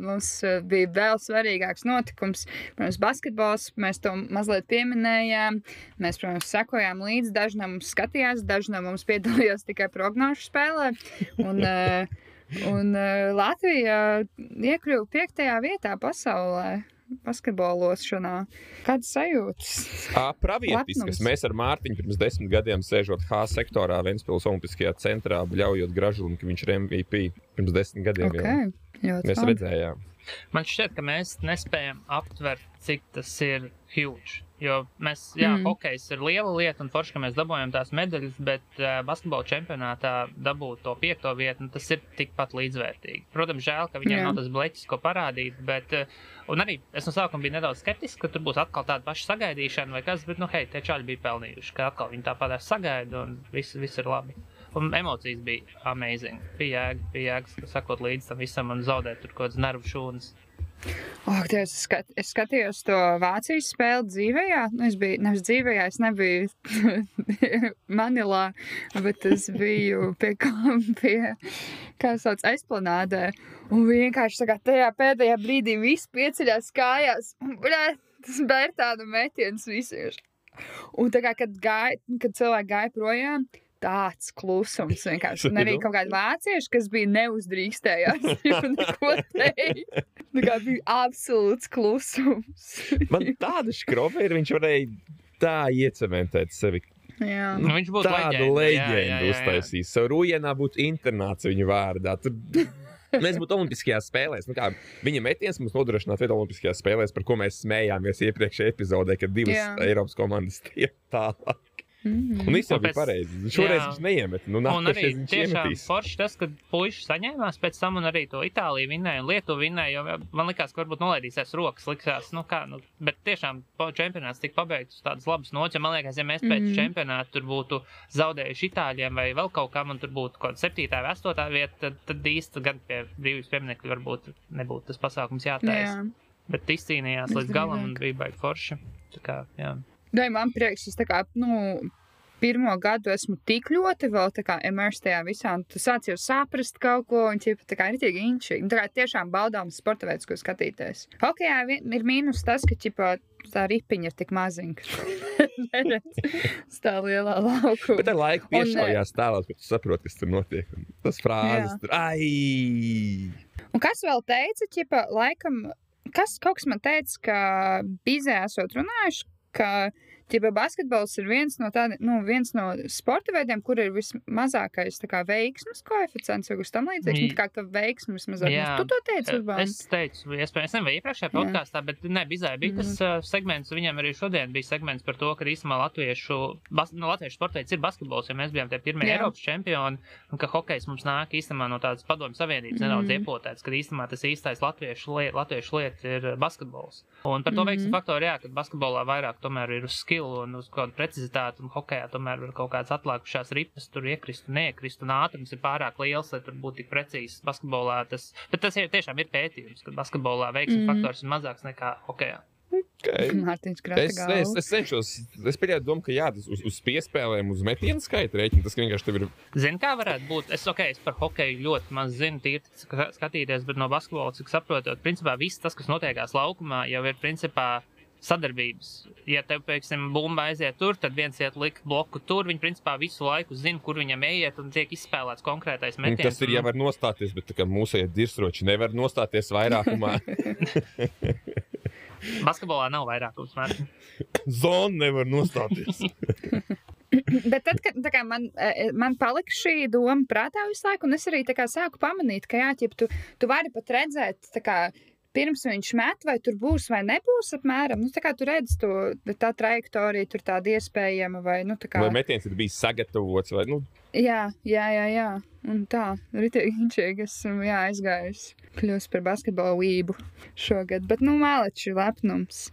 mums eh, bija vēl svarīgāks notikums. Protams, basketbols, mēs to mazliet pieminējām. Mēs, protams, sekojām līdzi. Daži no mums skatījās, daži no mums piedalījās tikai prognožu spēlē. Un, eh, un eh, Latvija iekļuva piektajā vietā pasaulē. Basketbološanā. Kādas sajūtas? Pravietiskas. Mēs ar Mārtiņu pirms desmit gadiem sēžot H sektorā Ventspils Olimpiskajā centrā, bļaujot Gražulim, ka viņš ir MVP pirms desmit gadiem. jau. Okay. Ļoti Mēs labi. redzējām. Man šķiet, ka mēs nespējam aptvert, cik tas ir huge. Jo mēs, jā, Mm. hokejs ir liela lieta, un forši, ka mēs dabūjām tās medaļas, bet uh, basketbola čempionātā dabūt to piekto vietu, nu, tas ir tikpat līdzvērtīgi. Protams, žēl, ka viņiem Jā. nav tas bleķis, ko parādīt, bet, uh, arī es no sākuma biju nedaudz skeptisks, ka tur būs atkal tāda paša sagaidīšana vai kas, bet, nu, hei, tie čaļi bija pelnījuši, ka atkal viņi tāpat sagaida, un viss, viss ir labi. Un emocijas bija amazing. Bija jēga, bija jēga sakot līdz tam visam un zaudēt tur kaut kādas nervu šūnas. Oh, Dievs, es, skat, es skatījos to Vācijas spēli dzīvē. Nu, es biju nevis dzīvē, es nebiju Manilā, bet es biju pie pie, kā sauc, aizplanādē. Un vienkārši tā tajā pēdējā brīdī viss pieceļās kājās. Un, bļā, tas bija tāda metiens visiem. Un tā kā, kad, gāja, kad cilvēki gāja projām, tāds klusums vienkārši. Arī kaut kādi vācieši, kas bija neuzdrīkstējās, jau neko teikt. Tā kā bija absolūts klusums. Man tāda ir, viņš varēja tā iecementēt sevi. Jā. Nu, viņš būtu Tādu leģendu uztaisījis. Savu Rujanā būtu internāts viņa vārdā. Tur Mēs būtu Olimpiskajās spēlēs. Nu kā, viņa metiens mums nodrošinātu vietu Olimpiskajās spēlēs, par ko mēs smējāmies iepriekšējā epizodē, kad divas Jā. Eiropas komandas tiek tālāk. Mm. Un viss jau bija pareizi. Šoreiz jā. viņš neiemet. Nu, Un arī viņš tiešām iemetīs. forši tas, ka puiši saņēmās pēc tam un arī to Itāliju vinnēja un Lietuvu vinnēja. Jo man likās, ka varbūt nolaidīsies rokas. Likās, nu kā, nu, bet tiešām po- čempionāts tika pabeigts uz tādas labas nots. Ja man liekas, ja mēs pēc Mhm. čempionāta tur būtu zaudējuši Itāļiem vai vēl kaut kam, un tur būtu kaut kāda septītā vai astotā vieta, tad, tad īsti gan pie brīvības pieminekļa varbūt nebūtu tas pasākums jātaisa. Jā. Bet izcīnījās līdz galam un bija baigi forši. Tā kā, jā. Dai, man prieks, es tā kā, nu, pirmo gadu esmu tik ļoti vēl tā kā immersed tajā visā, un tu sāc jau saprast kaut ko, un ķipa, tā kā ir tik inčīgi. Tā kā tiešām baudāms sporta veids, ko skatīties. Hokejā ir mīnus tas, ka, ķipa, tā ripiņa ir tik maziņa. Neredz tā lielā lauka. Bet ar laiku Un, piešaujās tēlās, ka tu saproti, kas tur notiek. Tas frāzes Jā. tur. Ai! Un kas vēl teica, ķipa, laikam, kas kaut kas man teica, ka bizē esot runājuši, ka ķipa basketbols ir viens no tādiem, nu, viens no sporta veidiem, kur ir vismazākais, kā, veiksmes koeficients vai tam līdzīgs. Nu, tā kā, ka veiksmes mazāk. Jā. Tu to teici, Urbāns? Es teicu, iespējams, nezinu, vai iepriekšējā Jā. podkāstā, bet ne, bizē bija tas Mhm. uh, segments, viņam arī šodien bija segments par to, ka īstenībā latviešu, bas, no latviešu sporta veids ir basketbols, jo mēs bijām tie pirmie Jā. Eiropas čempioni, un ka hokejs mums nāk īstenībā no tādas padomju savienības nedaudz Mhm. iepotēts, ka īstenībā tas īstais latviešu lieta, latviešu lieta ir basketbols. Un par to Mhm. veiksmu faktoru, jā, ka basketbolā vairāk tomēr ir uz skill un uz kādu precizitāti, un hokejā tomēr var kaut kādas atlikušās ripas tur iekrist un neiekrist, un ātrums ir pārāk liels, lai tur būtu tik precīzi. Basketbolā tas, bet tas ir, tiešām ir pētījums, ka basketbolā veiksmu Mhm. faktors ir mazāks nekā hokejā. Okay. Mārtiņš Krata Es, es, es cenšos, es pieņēmu domu, ka jā, tas uz, uz piespēlēm, uz metienu skaitu rēķina. Tas vienkārši tev ir Zini, kā varētu būt? Es, okay, es par hokeju ļoti maz zinu, tīri ska- skatīties, bet no basketbola, cik saprotu, principā viss tas, kas notiekās laukumā, jau ir principā sadarbības. Ja tev, piemēram, bumba aiziet tur, tad viens iet likt bloku tur. Viņi, principā, visu laiku zina, kur viņam ieiet un tiek izspēlēts konkrētais metiens. Tas ir jau var nostāties, bet tā kā mūsu dirsroči nevar nostāties vairākumā. Basketbolā nav vairākums. Zona nevar nostāties. Bet tad, kad tā kā, man, eh, man palika šī doma prātā visu laiku, un es arī tā kā sāku pamanīt, ka jā, ķip, tu, tu vari pat redzēt, tā kā, pirms viņš met, vai tur būs vai nebūs apmēram. Nu, tā kā tu redz to, tā trajektorija, tur tāda iespējama, vai, nu, tā kā. Vai metiens ir bijis sagatavots, vai nu, Jā, jā, jā, jā. Un tā, inčīgi esmu jā, aizgājis. Kļūst par basketbolu vību šogad. Bet, nu, māleči lepnums.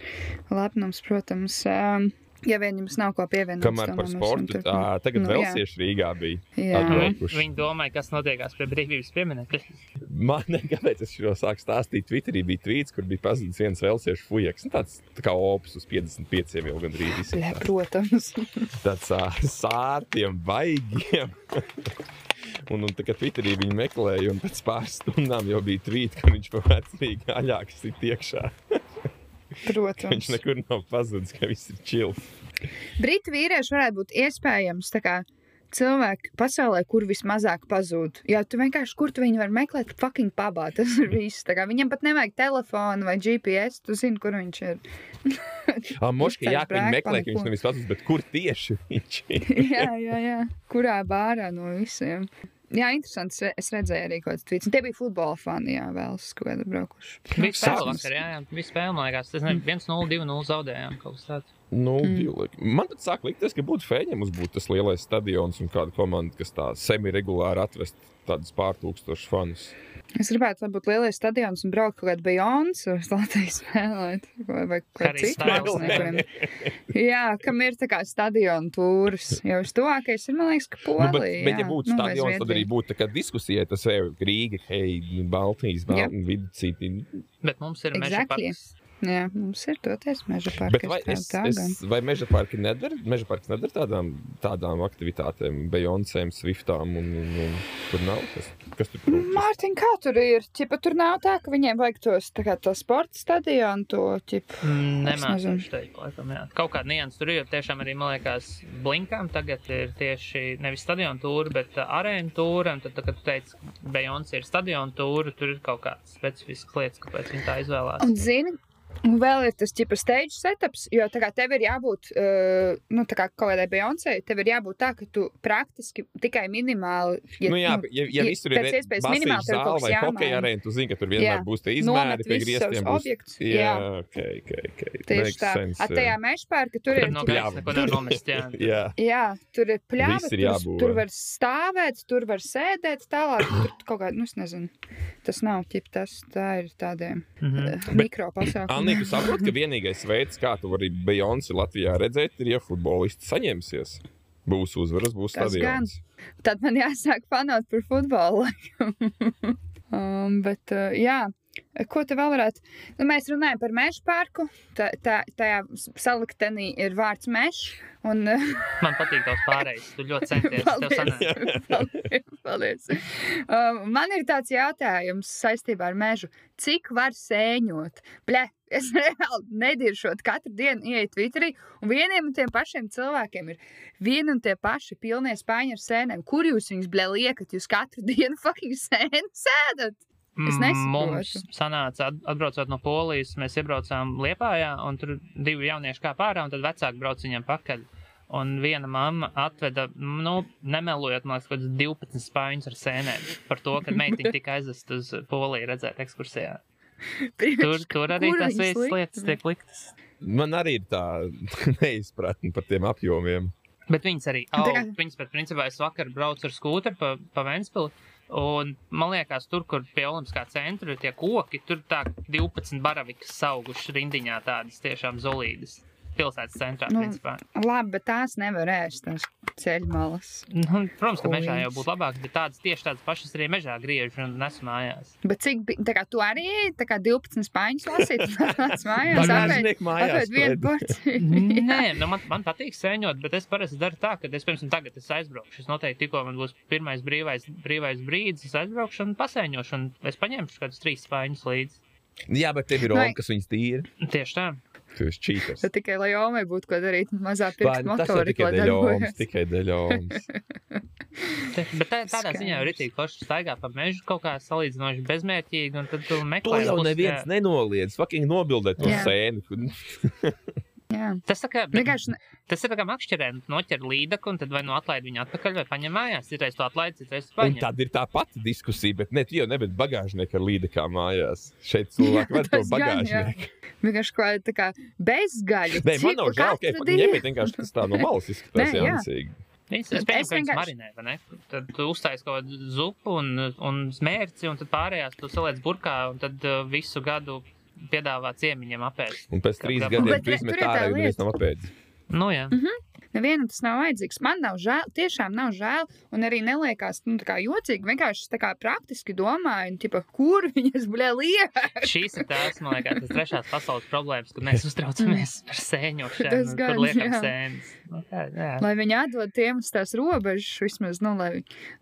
Lepnums, protams. Um, ja vien jums nav ko pievienot. kamēr par sportu. Tā, tagad Nu, vēl jā. sieši Rīgā bija. Atbraukuši. Viņi domāja, kas notiekās pie brīvības pieminekļa. Man nekāpēc es šo sāku stāstīt. Twitterī bija tvīts, kur bija pazudis viens velsiešu fujaks. Nu, tāds tā kā opus uz 55 jau gandrīz Jā, izsaka. protams. Tāds ā, sārtiem, baigiem. Un, un tā kā Twitterī viņi meklēja, un pēc pāris stundām jau bija tvīts, ka viņš pa vecrīgi aļāks ir iekšā. Viņš protams. nekur nav pazudis, ka viss ir čili. Brītu vīrieši varētu būt iespējams kā cilvēki pasaulē, kur vismazāk pazūd. Jā, tu vienkārši, kur tu viņu vari meklēt, fucking pabā. Tas ir viss. Viņam pat nevajag telefonu vai GPS. Tu zini, kur viņš ir. Moški, jā, ka viņi meklē, ka viņš nevis pazudis, bet kur tieši viņš ir. jā, jā, jā. Kurā bārā no visiem? Jā, interesanti. Es re- Es redzēju arī kaut kādas tvītas. Tie bija futbola fani, jā, vēl kādu braukuši. Bija spēle vakar, jā, jā. Bija spēle, man liekas. Tas nebija 1-0, 2-0 zaudējām kaut kas tāds. Nu, Mm. mm. Man pat sāk likties, ka būtu fēņi, ja mums būtu tas lielais stadions un kāda komanda, kas tā semi-regulāri atvest tādus pārtūkstošus fanus. Es gribētu, lai būtu lielais stadions un braukt kaut kādā Bejons uz Latvijas spēlēt. Vai, vai kaut Harry kādā citā Styles, māksliniekiem. Jā, kam ir tā kā stadiona tūris. Jau uz tuvākais ir, man liekas, ka Nu, bet, Polija. bet, ja jā. būtu Nu, stadions, tad arī būtu tā kā diskusija, tas ir Rīga, hei, Baltijas, Jā. Baltijas, viduscīti. Bet mums ir meža Exactly. parks. Jā, mums ir toties meža Bet parki. vai, es, es, vai meža parki nedara, meža parks nedara tādām, tādām aktivitātēm, Beyoncēm, Swiftām un, un, un tur nav? Kas, kas tur trūkst? Mārtiņ, kā tur ir? Čipa, tur nav tā, ka viņiem vajag tos, tā kā to sporta stadionu, to, ķip. Mm. Nemācīšu teikt, laikam, jā. Kaut kāda nianses tur ir, jo tiešām arī, man liekas, blinkām tagad ir tieši nevis stadiona tūra, bet uh, arēna tūra. Un tad, tā, kad tu teici, Beyoncé ir stadiona tūra, tur ir kaut kāds specifisks lietas, kāpēc viņi tā izvēlās. Un zini, un vēl ir tas tipa stage setups, jo tā kā tev ir jābūt, uh, nu, tā kā kaut kādai Beyoncé, tev ir jābūt tā, ka tu praktiski tikai minimāli. Nu, jā, ja, ja ja visur ir iespējas minimāli tev kaut kas jāmaina. hokeja arēna, tu zini, ka tur vienmēr Jā. būs tie izmēri, pie griestiem būs. objektus, Jā, jā. ok, ok, ok. Tieši tā. sense, A, jā. tajā mežpārka tur Tur ir. no gaisa neko nevar nomest. Jā. Jā, Jā, tur ir pļāva, tur, tur var stāvēt, tur var sēdēt tālāk. Tur kaut kā, nu, es nezinu, tas nav ķip tas, tā ir tādiem Mhm. uh, mikro tu saproti, ka vienīgais veids, kā tu vari Beyoncé Latvijā redzēt, ir, ja futbolisti saņemsies. Būs uzvaras, būs stadions. Tad man jāsāk panākt par futbolu. um, bet, uh, jā. Ko te vēl varētu? Nu, mēs runājam par meža parku. Tā, tā, tajā saliktenī ir vārds mežs. Un, Man patīk tavs pārējais. Tu ļoti centies. Sanāk. paldies, paldies. Um, man ir tāds jautājums saistībā ar mežu. Cik var sēņot? Ble, es reāli nediršot katru dienu ieiet Twitterī, un vieniem un tiem pašiem cilvēkiem ir vieni un tie paši pilnie spāņu ar sēnēm. Kur jūs viņus ble liekat? Jūs katru dienu fucking sēnu sēdat? Es nesaprotu. Mums sanāca, at- atbraucot no Polijas, mēs iebraucām Liepājā, un tur divi jaunieši kā pārā, un tad vecāki brauc viņam pakaļ. Un viena mamma atveda, nu, nemelojot, man liekas, kaut kāds 12 spāņus ar sēnēm par to, ka meitiņa tika aizvest uz Poliju redzēt ekskursijā. Tur, tur arī tās visas lietas tiek liktas. Man arī ir tā neizpratne par tiem apjomiem. Bet viņas arī, oh, kā- viņas pat principā es vakar braucu ar skūteru pa, pa Ventspili. Un man liekas, tur, kur pie Olimpiskā centra ir tie koki, tur tā 12 baravikas augušas rindiņā tādas tiešām zolīdas. Pilsētas centrā, Nu, principā. Labi, bet tās nevar ēst, tās ceļmalas. Nu, protams, ka mežā jau būtu labāk, bet tādas tieši tādas pašas arī mežā griež un nes mājās. Bet cik, bi- tā kā tu arī, tā kā 12 spāņus lasīt, tas mājās, apēd, Bagāžnieku mājās. apēd vienu pēd. porciju. Nē, nu man, man patīk sēņot, bet es parasti daru tā, ka es, piemēram, tagad es aizbraukšu. Es noteikti tikko man būs pirmais brīvais, brīvais brīdis, es aizbraukšu un pasēņošu, un es paņemšu kādus trīs spāņus līdzi. Jā, bet tev ir Vai- Roma, kas viņas tīra. Tieši tā. Tu esi čīters. Tad tikai lai Omei būtu ko darīt, mazā Vai, pirkstu nu, jau motori, tikai ko darbojas. tikai dēļ Omas. Bet tā, tādā ziņā jau rītīgi forši staigā pa mežu kaut kā salīdzinoši bezmērķīgi, un tad tu To meklē. jau plus, neviens jā. nenoliedz. Fucking nobildēt to sēnu. Jā, Tas, tā kā, vienkārši tas ir tā kā makšķerēns, noķer līdaku, un tad vai nu atlaid viņu atpakaļ, vai paņem mājās. Citreiz to atlaid, citreiz to Un paņem. tad ir tā pati diskusija, bet ne, jau nevari bagāžnieku ar līdekām mājās. Šeit cilvēki var to bagāžnieku. vienkārši kaut kāda tā kā bezgaļa. Nē, man nav žēl, ka viņiem ir vienkārši tas tā no malas izskatās Nē, jā. jāncīgi. Es, es pieņemu, ka vienkārši- marinē, vai ne? Tad tu uztaisi kaut kādu zupu un, un smērci, un tad pārējās tu saliec burkā, un tad uh, visu gadu piedāvā ciemiņiem apēst. Un pēc trīs Bet gadiem re- tu izmet ir ārā, jo neviens nav apēdis. Nu, jā. Nevienam tas nav vajadzīgs. Man nav žēl, tiešām nav žēl, un arī neliekās nu, tā kā jocīgi. Vienkārši tā kā praktiski domāju, un, tipa, kur viņas liek. Šīs ir tās, man liekas, tas trešās pasaules problēmas, kad mēs uztraucamies par sēņošanu, Tas gan, liekam jā. sēnes. Nu, jā, jā. Lai viņi atdod tiem uz tās robežas, vismaz, nu, lai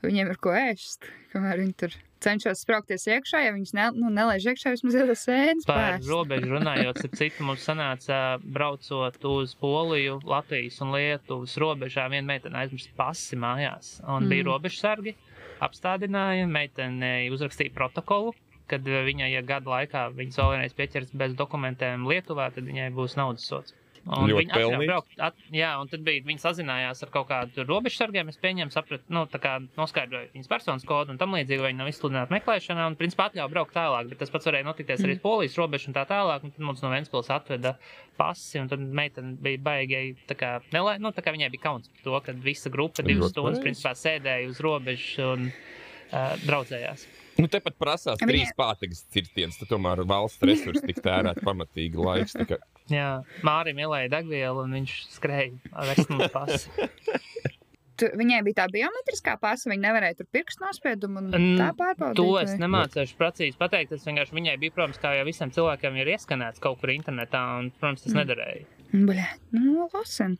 viņiem ir ko ēst, kamēr viņi tur cenšas spraukties iekšā. Ja viņas ne, nu, nelaiž iekšā, vismaz tas sēnes. Par robežu runājot, ap citu mums sanāca braucot uz Poliju, Latvijas un Lietuvas robežā. Viena meitene aizmirst pasi mājās, un mm. bija robežsargi. Apstādināja, meitene uzrakstīja protokolu, kad viņai, ja gada laikā viņas vēl vienreiz pieķers bez dokumentiem Lietuvā, tad viņai būs naudas sots. Un Ļoti braukt, at, jā, un tad bija, viņi sazinājās ar kaut kādu robežsargiem. Es pieņēmu, sapratu, nu, tā kā noskaidroju viņas personas kodu un tam līdzīgi, vai viņi nav izsludināti meklēšanā, un, principā, atļāva braukt tālāk. Bet tas pats varēja notikties arī uz polijas robežu un tā tālāk. Un tad mums no Ventspils atveda pasi, un tad meitene bija baigēji, tā kā, nelē, nu, tā kā viņai bija kauns par to, ka visa grupa divas stundas, principā, sēdēja uz robežas un uh, draudzējās. Nu, tepat prasās Viņa- trīs pātagas cirtiens, tad tomēr valsts resursi tik tērēt pamatīgi laiks. tā kā- Jā, Mārim ielēja degvielu un viņš skrēja ar veselu pasu. Tu, viņai bija tā biometriskā pasa, viņa nevarēja tur pirkstu nospiedumu un Mm, tā pārbaudīt. To es nemācīšu precīzi pateikt. Es vienkārši viņai biju, protams, kā jau visiem cilvēkiem ir ieskanēts kaut kur internetā, un, protams, tas nedarēja. Bļā, nu, lasen.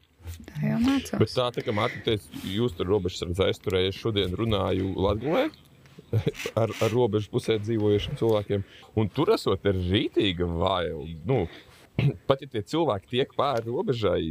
Tā jau mācās. Bet tā, tā kā Mārtiņa teica, jūs tur robežsardze aizturējiet, šodien runāju Latvijā. Ar, ar robežu pusē dzīvojušiem cilvēkiem. Un tur esot ir rītīga vaila. Nu, pat ja tie cilvēki tiek pāri robežai,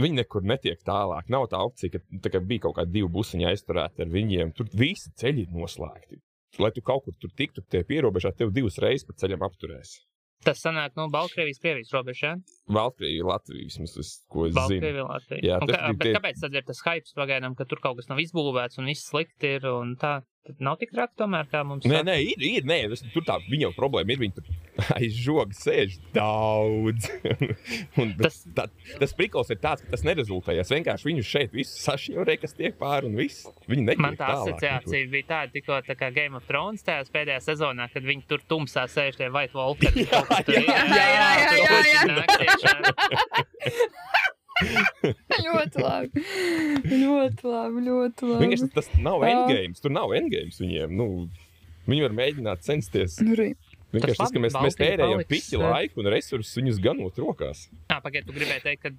viņi nekur netiek tālāk. Nav tā opcija, ka tā kā bija kaut kādi divi busiņi aizturēti ar viņiem. Tur visi ceļi ir noslēgti. Lai tu kaut kur tur tiktu, tie pierobežā tev divas reizes pa ceļam apturēs. Tas sanāk, nu, Baltkrievijas, Krievijas robežā. Valkrija, Latvija, vismaz tas, ko es zinu. Baltkrievija, Latvija. Jā, tas kā, tie- kāpēc tad ir tas hype pagaidām, ka tur kaut kas nav izbūvēts un viss slikti ir un tā? Tad nav tik traki tomēr, kā mums. Nē, saka. nē, ir, ir nē, tas, tur tā viņa problēma ir. Viņa tur aiz žoga sēž daudz. Un tas, tā, tas prikals ir tāds, ka tas nerezultējas. Vienkārši viņu šeit visus sašķīrē, kas tiek pāri un viss. Man tā asociācija bija tāda, tikko tā kā Game of Thrones tajā pēdējā sezonā, kad viņi tur tumsā sēž tie White Walkeri. Jā, ir. jā, jā, jā, tur jā, puiši jā. Ļoti labi. ļoti labi, ļoti labi. Vienkārši tas nav endgame. Tur nav endgame viņiem. Nu, viņi var mēģināt censties. Nu. Vienkārši tas, ka mēs, mēs tērējam piķi laiku un resursus viņus ganot rokās. Jā, pagaidi, tu gribēji teikt, ka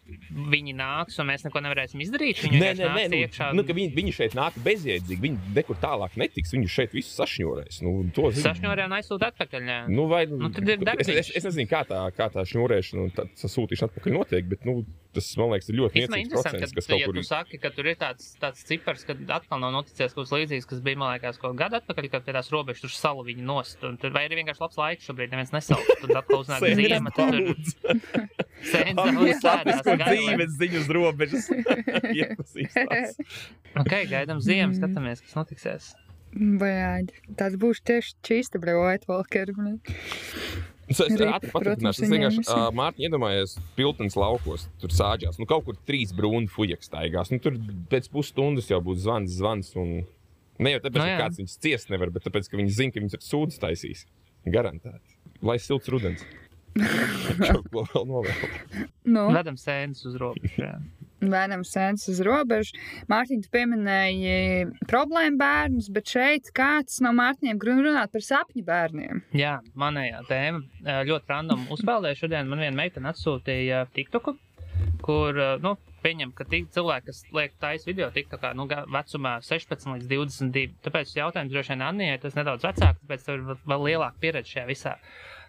viņi nāks un mēs neko nevarēsim izdarīt. Viņi Nē, nē, nē, nu, iekšā. nu, viņi, viņi šeit nāk bezjēdzīgi. Viņi nekur tālāk netiks. Viņi šeit visu sašņurēs. Nu, to zinu. Sašņorē un aizsūta atpakaļ. jā. Nu, vai, Nu, tad ir es, darbs. es, es nezinu, kā tā, kā tā šņurēšana un tā sasūtīšana atpakaļ notiek, bet nu, tas man liekas, ir ļoti niecīgs procents, ka, kas kaut ja kur tu saki, ka tur ir tāds, tāds cipars, ka atkal nav noticies kaut kas līdzīgs, kas bija, man liekas, kaut gadu atpakaļ, kad pie tās robežas tur salu viņi nost. Un vai ir vienkārši labs laiks šobrīd, neviens nesauc. Tad atkal uznāk ziema, tad tur sēdās, dzīves ziņu uz robežas. Ok, gaidām ziemu, skatāmies, kas notiksies. Bļāģi. Tas būs tieši čīsta brīvot, Walker. Es es ātri paturpināšu. Es vienkārši uh, Mārtiņu iedomājos piltens laukos, tur sāģās. Nu, kaut kur trīs brūni fujaks staigās. Nu, tur pēc pusstundas jau būs zvans, zvans. Un... Ne jau tāpēc, Nu, ka jā. kāds viņus ciest nevar, bet tāpēc, ka viņi zina, ka viņus ir sūdzes taisīs. Garantēti. Lai silts rudens. Ko vēl novēl. Nu, Vedam sēnes uz robežas. jā. Vēnam sēdz uz robežas. Mārtiņ, tu pieminēji problēmu bērnus, bet šeit kāds no Mārtiņiem grib runāt par sapņu bērniem. Jā, manējā tēma ļoti random uzspēlēja. Šodien man viena meitene atsūtīja TikToku, kur, nu, pieņem, ka tik cilvēki, kas liek taisa video TikTokā, nu, ga- vecumā 16 līdz 22. Tāpēc jautājums droši vien Annijai, tas nedaudz vecāks, tāpēc tev ir vēl- lielāka pieredze šajā visā.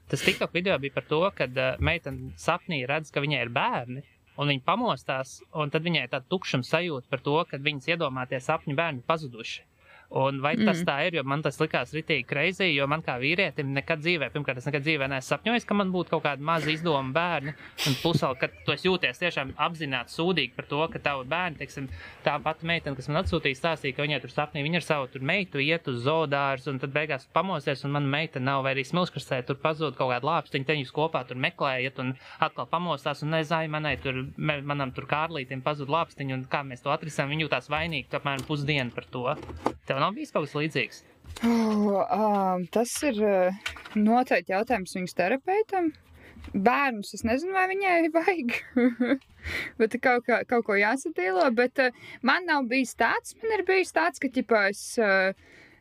Tas TikTok video bija par to, ka uh, meitene sapnī redz, ka viņai ir bērni. Un viņa pamostās, un tad viņai ir tāda tukšuma sajūta par to, ka viņas iedomātie sapņu bērni pazuduši. Un vai tas Mm. tā ir, jo man tas likās ritīgi kreizī, jo man kā vīrietim nekad dzīvē, pirmkārt, es nekad dzīvē neesmu sapņojis, ka man būtu kaut kāda maza izdoma bērni. Un pusēl, kad tu jūties tiešām apzināti sūdīgi par to, ka tavu bērnu, teiksim, tā pati meitene, kas man atsūtīja, stāstīja, ka viņai tur sapnī, viņa ar savu tur meitu iet uz zoodārs, un tad beigās pamosties, un mana meita nav, vai arī smilškrastē, tur pazūd kaut kāda lāpstiņa, te jūs kopā tur meklējat, un atkal pamostās, un nezināju, manai tur, manam tur kārlītim pazūd lāpstiņa, un kā mēs to atrisinām, viņa jūtās vainīgi, ka apmēram pusdienu par to. Tev nav bijis kaut kas līdzīgs? Oh, um, tas ir uh, noteikti jautājums viņas terapeitam. Bērnus es nezinu, vai viņai vajag. bet kaut, kā, kaut ko jāsatīlo. Bet uh, man nav bijis tāds, man ir bijis tāds, ka ķipā, es. Uh,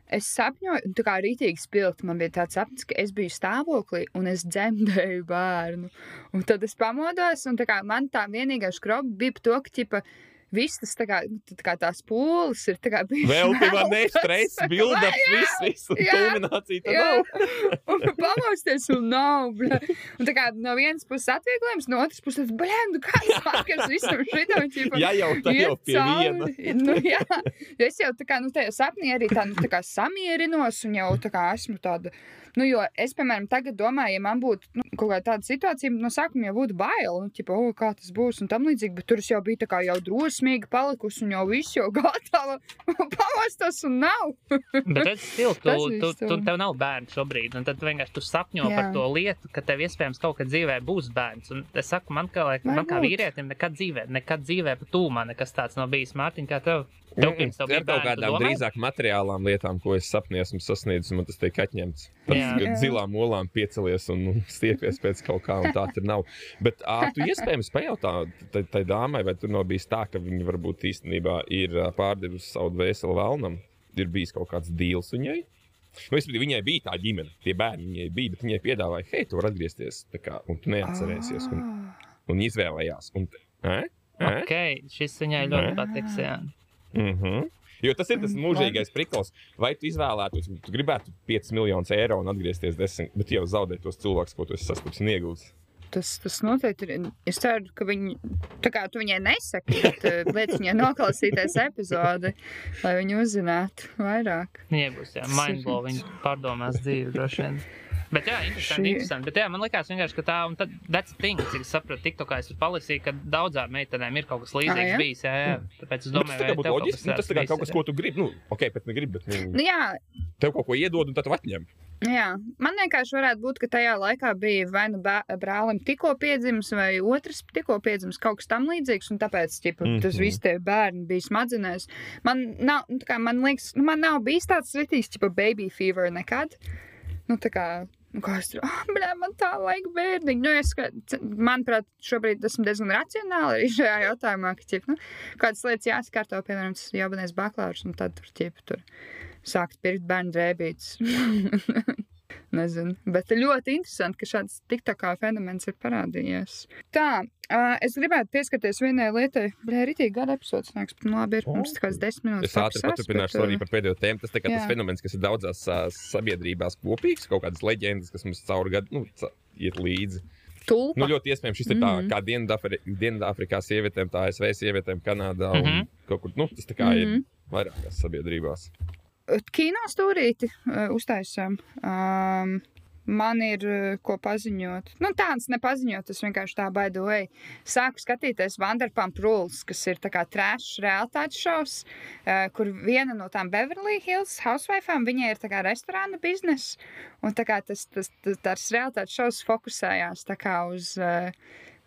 Es sapņoju, tā kā rītīgi spilgti. Man bija tāds sapnis, ka es biju stāvoklī un es dzemdēju bērnu. Un tad es pamodos, un tā kā man tā vienīgā skroba bija to, ka ķipa, viss tas tā kā, tā kā tās pūles ir tā kā bijušas. Vēl tev meltas. ne stress, build-up, viss, viss, un kulminācija Jā, nav. un pamosties, un nav. Bļa. Un tā kā no vienas puses atvieglojums, no otras puses, blēm, nu kāds vakars visam šitam, ķipa. Jā, jau tā jau pie viena. Nu, jā, es jau tā kā, nu, tajā sapnī arī tā, nu, tā kā samierinos, un jau tā kā esmu tāda, Nu, jo es, piemēram, tagad domāju, ja man būtu nu, kaut kāda tāda situācija, no sākuma jau būtu bail, nu, tipo, o, kā tas būs un tam līdzīgi, bet tur es jau biju tā kā jau drosmīgi palikusi un jau viss jau gatava pamostas un nav. Bet redz, stil, tu, tu, tu, tur. tev nav bērns šobrīd, un tad tu vienkārši tu sapņo Jā. par to lietu, ka tev iespējams kaut kad dzīvē būs bērns. Un es saku, man kā, lai- man kā vīrietim nekad dzīvē, nekad dzīvē pa tūmā nekas tāds nav bijis. Mārtiņ, kā tev? Tev pirms tev ir bija kaut tu kādām domāji? drīzāk materiālām lietām, ko es sapnī esmu sasniedzis, un man tas tiek atņemts. Pats, Jā. Kad zilām olām piecelies un stiepies pēc kaut kā, un tā tur nav. Bet ā, tu iespējams pajautā tai, tai dāmai, vai tur nav bijis tā, ka viņa varbūt īstenībā ir pārdevusi savu dvēseli vēlnam, ir bijis kaut kāds deals viņai. Nu, es, viņai bija tā ģimene, tie bērni viņai bija, bet viņai piedāvāja, hei, tu vari atgriezties, tā kā, un tu neatcerēsies, un, Ah. un izvēlējās. Un, ē? Ē? Ok, šis viņai ļoti patiks. Jā. Mm -hmm. Jo tas ir tas mūžīgais priklis. Vai tu izvēlētos, tu gribētu 5 miljonus eiro un atgriezties 10, bet jau zaudēt tos cilvēkus, ko tu esi sastaps un iegūts? Tas, tas noteikti ir. Es ceru, ka viņi. Tā kā tu viņai nesaki, bet liec viņai noklausīties epizodi, lai viņi uzzinātu vairāk. Viņai būs jā, mindblow, viņa pārdomās dzīvi droši vien. Bet jā, interesanti, Šī- interesanti. Bet jā, man liekas vienkārši, ka tā, un tad, thing, cik es sapratu, TikTokā es palasīju, ka daudzām meitenēm ir kaut kas līdzīgs Ah, jā? bijis, jā, jā. Tāpēc es Nu, tas domāju, kā vai būtu loģiski. Nu, tas tā kā kaut kas, ko tu gribi. Nu, ok, bet negribi, bet Nu, nu, jā, tev kaut ko iedod un tad atņem. jā, man vienkārši varētu būt, ka tajā laikā bija vai nu brālim tikko piedzimis, vai otrs tikko piedzimis kaut kas tam līdzīgs, un tāpēc ķipa, mm -hmm. tas Mhm. viss tie bērni bija smadzenēs. Man nav, nu, tā kā man liekas, nu, man nav bijis tāds slitīgs, tipo baby fever nekad. Nu, tā kā, nu, kā es tur, ah, blē, man tā laika bērniņa. Nu, es, ka, manuprāt, šobrīd esmu diezgan racionāli arī šajā jautājumā, ka, ķip, nu, kādas lietas jāskārto, piemēram, tas jaunais baklārs, un tad tur, ķip, tur sākt pirkt bērnu drēbītes. Nezinu, bet ļoti interesanti, ka šāds TikTokā fenomens ir parādījies. Tā, uh, es gribētu pieskarties vienai lietai. Blē, rītīgi gada epizodes nāks, bet nu labi, ir mums tikai 10 minūtes. Es ātri paturpināšu arī par pēdējo tēmu. Tas tā kā tas jā. fenomens, kas ir daudzās ā, sabiedrībās kopīgs, kaut kādas leģendas, kas mums cauri gadu nu, ca- iet līdzi. tulpa. Nu, ļoti iespējams, šis ir tā Mhm. kā Dienvidafri- Dienvidāfrikā sievietēm, tā ASV sievietēm, Kanādā un Mhm. kaut kur. Nu, tas tā kā ir Mhm. vairākās sabiedrībās. Kino stūrīti uztaisām. Um, man ir ko paziņot. Nu, tāds nepaziņot, tas vienkārši tā baidoja. Sāku skatīties Vanderpump Rules, kas ir tā kā trešs realitātes šovs, kur viena no tām Beverly Hills housewife'ām, viņai ir tā kā restorāna biznesa. Un tā kā tas, tas, tas, tas realitātes šovs fokusējās tā kā uz. Uh,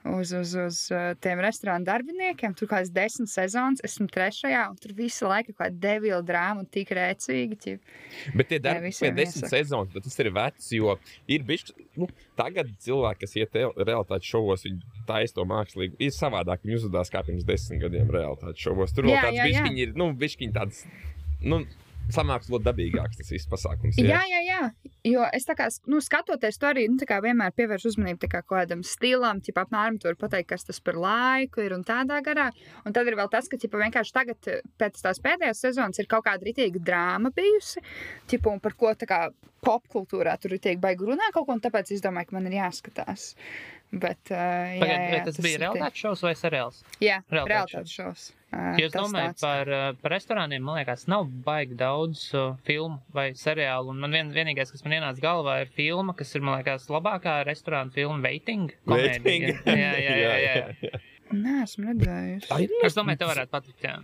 Uz, uz, uz uh, tiem restorānu darbiniekiem. Tur kaut kādas desmit sezonas, esmu trešajā, un tur visu laiku kaut kāda devila drāma un tik rēcīga. ķip. Bet tie darbi, pie desmit sezonas, tas ir vecs, jo ir bijuši. Nu, tagad cilvēki, kas iet te- realitātes šovos, viņi taisa to mākslīgi. Ir savādāk, viņi uzvedās kā pirms desmit gadiem realitātes šovos. Tur vēl tāds bišķiņi ir, nu, bišķiņi tāds, nu, samākslot dabīgāks tas viss pasākums. Jā, jā, jā. Jo es tā kā nu, skatoties to arī nu, vienmēr pievēršu uzmanību kā kaut kādam stilam, tipā apmēram tur pateikt, kas tas par laiku ir un tādā garā. Un tad ir vēl tas, ka tipā, vienkārši tagad eh, pēc tās pēdējās sezonas ir kaut kāda ritīga drāma bijusi, tipā, un par ko tā kā popkultūrā tur ir tiek baigi runā kaut ko, un tāpēc es domāju, ka man ir jāskatās. Bet, uh, jā, Pagaid, jā, vai tas bija realitātes šovs vai seriāls? Jā, realitātes šovs. Uh, Ja es domāju par, uh, par restorāniem, man liekas, nav baigi daudz uh, filmu vai seriālu. Un man vien, vienīgais, kas man ienāca galvā, ir filma, kas ir, man liekas, labākā restorāna filma Waiting. komēdija. Veiting. Jā, jā, jā. jā, jā. Nē, esmu redzējusi. Es domāju, tev varētu patikt. Jā.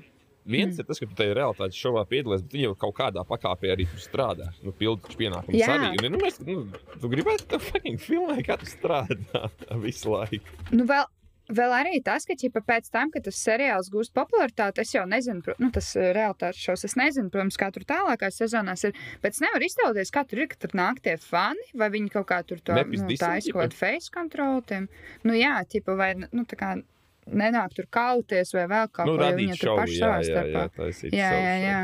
Viens ir tas, ka tu tajā realitātes šovā piedalies, bet viņi jau kaut kādā pakāpē arī strādā. Nu, Pildu pienākumus Jā. arī. Un, nu, mēs, nu, tu gribētu to fucking filmēt, kā tu strādā visu laiku. Nu, vēl, vēl arī tas, ka ķipa, pēc tam, kad tas seriāls gūst popularitāti, es jau nezinu, pro, nu, tas eh, realitātes šovs, es nezinu, protams, kā tur tālākās sezonās ir. Bet es nevaru iztēloties, kā tur ir, ka tur nāk tie fani, vai viņi kaut kā tur to nu, taisa kaut kādu face control. Tiem. Nu, jā, ķipa, vai nu, tā kā nenāk tur kauties vai vēl kaut Nu, ko, jo radīt viņi tur paši jā, savā jā, starpā. jā, Jā, jā, šovu. jā.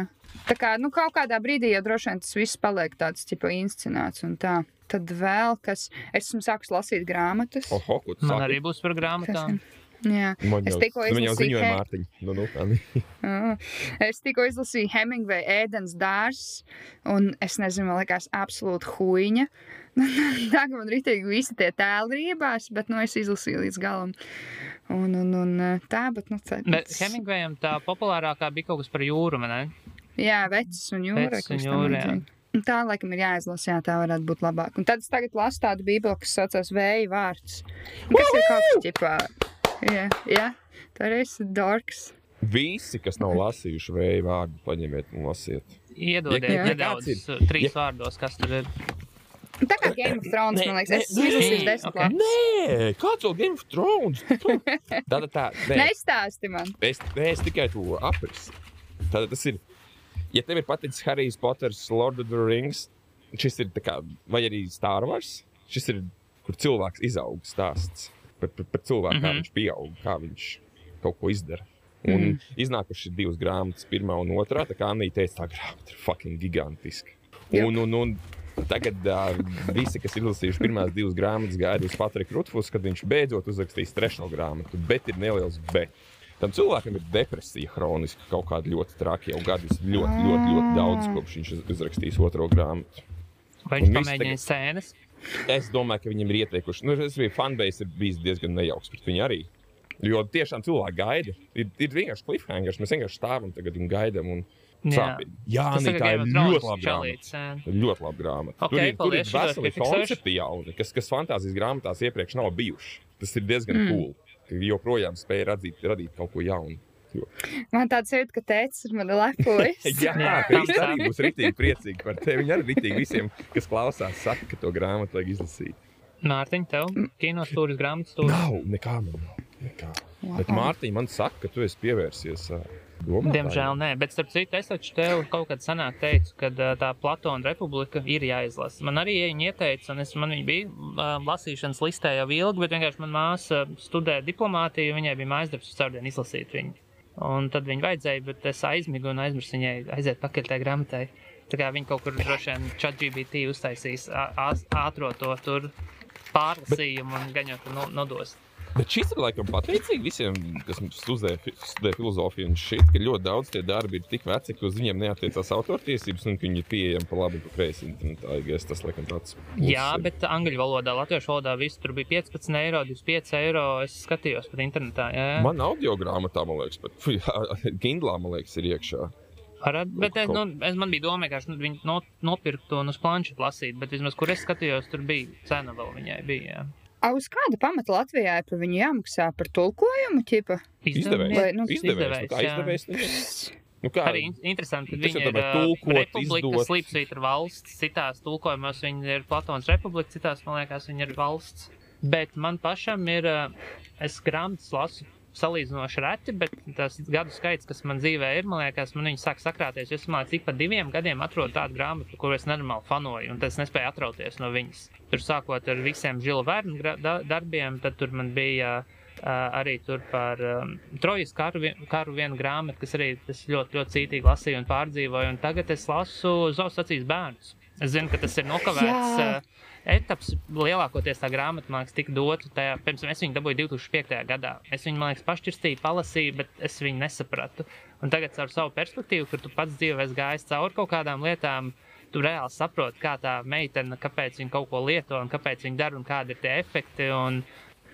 Tā kā nu, kaut kādā brīdī jau droši vien tas viss paliek tāds tipa inscenēts un tā. Tad vēl kas, esmu sākus lasīt grāmatas. Oho, ko tu Man saki? arī būs par Kas grāmatām. gan? Jā, Man Es tikko nu, izlasīju He- Mārtiņa. Nu, nu, Es tikko izlasīju Hemingway ēdienas dārsts, un es nezinu, man liekas, absolūti huīņa. Tagad man rītīgi visi tie tēli rībās, bet nu es izlasīju līdz galam. Un, un, un eh, tā, bet nu tā. Bet Hemingwayam tā populārākā bija kaut kas par jūru, vai ne? Jā, vecs un jūra. Vecs un jūra, Tā laikam ir jāizlasa, jā, tā varētu būt labāk. Un tad es tagad lasu tādu bībeli, kas saucās Vēja vārds. Kas ir kaut kas ģipā. Jā, jā, tā arī ir dorks. Visi, kas nav lasījuši vēju vārdu, paņemiet un lasiet. Iedodiet Jā. nedaudz Kāds uh, trīs vārdos, kas tur ir. Tā kā Game of Thrones, Nē, man liekas, nē, es izlasīju desmit Ok. lapus. Nē, kāds vēl Game of Thrones? Tā, tā, tā. Nē, Nestāsti man. es, nē, es tikai to aprisu. Tātad tas ir, ja tev ir paticis Harijs Poters, Lord of the Rings, šis ir tā kā, vai arī Star Wars, šis ir, kur cilvēks izaug stāsts par, par, par cilvēku, mm -hmm. kā Mhm. viņš pieaug, kā viņš kaut ko izdara. Un mm. iznākušas ir divas grāmatas, pirmā un otrā. Tā kā Anna teica, tā grāmata ir fucking gigantiska. Un, un, un tagad uh, visi, kas ir izlasījuši pirmās divas grāmatas, gaida uz Patriku Rutfusu, kad viņš beidzot uzrakstīs trešo grāmatu. Bet ir neliels bet. Tam cilvēkam ir depresija hroniska, kaut kāda ļoti traka jau gadus, ļoti, ļoti, ļoti daudz, kopš viņš uz- uzrakstīs otro grāmatu. Vai viņš pamēģināja scēnas? Es domāju, ka viņam ir ieteikuši, nu, tas bija fanbase, ir bijis diezgan nejauks pret viņu arī. Jo tiešām cilvēki gaida. Ir, ir vienkārši cliffhangers, mēs vienkārši stāvam tagad un gaidām. Un... Jā. sāpīgi. Jā, Tas nē, tā ir ļoti laba grāmata. Ļoti laba grāmata. Ok, tur ir, tur ir paldies, veseli koncepti jauni, kas, kas fantāzijas grāmatās iepriekš nav bijuši. Tas ir diezgan mm. cool. Joprojām spēja radīt, radīt kaut ko jaunu. Jo- Man tāds jūtas, ka tēcis ir mani lepojas. Jā, tam arī būs rītīgi priecīga par tevi. Viņa arī rītīgi visiem, kas klausās, saka, ka to grāmatu vajag izlasīt. Mārtiņ, tev kino stūris, grāmatas stūris. Nav, nekā man nav. Nekā. Bet Mārtiņa man saka, ka tu esi pievērsies ā, domātājiem. Diemžēl nē, bet starp citu, es taču tev kaut kad senāk teicu, ka tā Platona republika ir jāizlasa. Man arī viņa ieteica, un es, man viņa bija lasīšanas listē jau ilgi, bet vienkārši man māsa studē diplomātiju, viņai bija mājasdarbs uz caurdienu izlasīt viņu. Un tad viņa vajadzēja, bet es aizmigu un aizmirsu viņai aiziet pakaļ tajā grāmatai. Tā kā viņi kaut kur droši vien ChatGPT uztaisīs ā- ā- ātro to pārlasījumu un jau tur no- nodos. Bet šis ir laikam pateicīgi visiem, kas studē, studē filozofiju. Ka ļoti daudz tie darbi ir tik veci, ka uz viņiem neatiecās autortiesības, un viņi ir pieejami pa labi pa kreisi internetā. I guess Tas laikam tāds. Jā, ir. bet angļu valodā, latviešu valodā viss tur bija 15 eiro, 25 eiro. Es skatījos pat internetā. Jā. Man audio grāmatā, man liekas, pat Kindlā, man liekas, ir iekšā. Varat, bet es, Kaut- nu, es man bija doma, ka viņi no, nopirkt to un uz planšetu lasīt, bet vismaz, kur es skatījos, tur bija cena vēl viņai. Bija, jā. A, Uz kāda pamata Latvijā ir par viņu jāmaksā par tulkojumu? Ķipa? Izdevējs. Vai, nu, Izdevējs. Nu, izdevējs, izdevējs? nezinu. Nu, kā? Arī in- interesanti, ka viņi ir tulkot, republika, izdot. slīpsvītra valsts, citās tulkojumos viņi ir Platons republika, citās, man liekas, viņi ir valsts. Bet man pašam ir, es grāmatas lasu salīdzinoši reti, bet tas gadu skaits, kas man dzīvē ir, man liekas, man viņi sāk sakrāties. Es domāju, cik pa diviem gadiem atrodu tādu grāmatu, kuru es nenormāli fanoju, un tas nespēju atrauties no viņas. Tur sākot ar visiem Žila Vērna darbiem, tad tur man bija uh, arī tur par um, Trojas karu, karu vienu grāmatu, kas arī tas ļoti, ļoti cītīgi lasīju un pārdzīvoju, un tagad es lasu Zausacīs bērnus. Es zinu, ka tas ir nokavēts. Jā. Uh, etaps lielākoties tā grāmata, man liekas, tika dota tajā, pirms es viņu dabūju 2005. gadā. Es viņu, man liekas, pašķirstīju, palasīju, bet es viņu nesapratu. Un tagad ar savu perspektīvu, kur tu pats dzīvē esi gājis cauri kaut kādām lietām, tu reāli saproti, kā tā meitene, kāpēc viņa kaut ko lieto un kāpēc viņa dara un kādi ir tie efekti. Un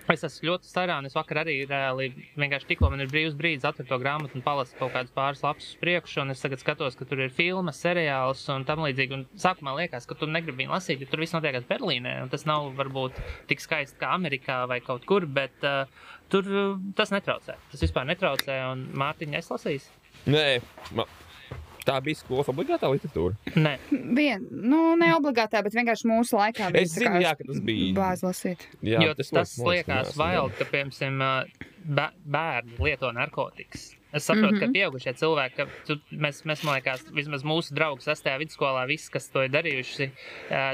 Es esmu ļoti es vakar arī reāli vienkārši tikko man ir brīvs brīdis atvērt to grāmatu un palasīt kaut kādus pāris lapus priekšu. Un es tagad skatos, ka tur ir filmas, seriāls un tam līdzīgi. Un sākumā liekas, ka tu negribi viņu lasīt, jo tur viss notiekās Berlīnē. Un tas nav varbūt tik skaisti kā Amerikā vai kaut kur, bet uh, tur uh, tas netraucē. Tas vispār netraucē. Un Mārtiņa, es lasīju. Nē, ma... tā bija skolas obligātā literatūra. Nē, Vien, nu, ne obligātā, bet vienkārši mūsu laikā bija Es zinu, jā, ka tas bija. bāzi lasīt. Jā, jo tas, tas liekas vēl, ka, piemēram, bērni lieto narkotikas. Es saprotu, mm -hmm. ka pieaugušie cilvēki, ka tu, mēs, mēs, man liekas, vismaz mūsu draugi sastajā vidusskolā, visi, kas to ir darījuši,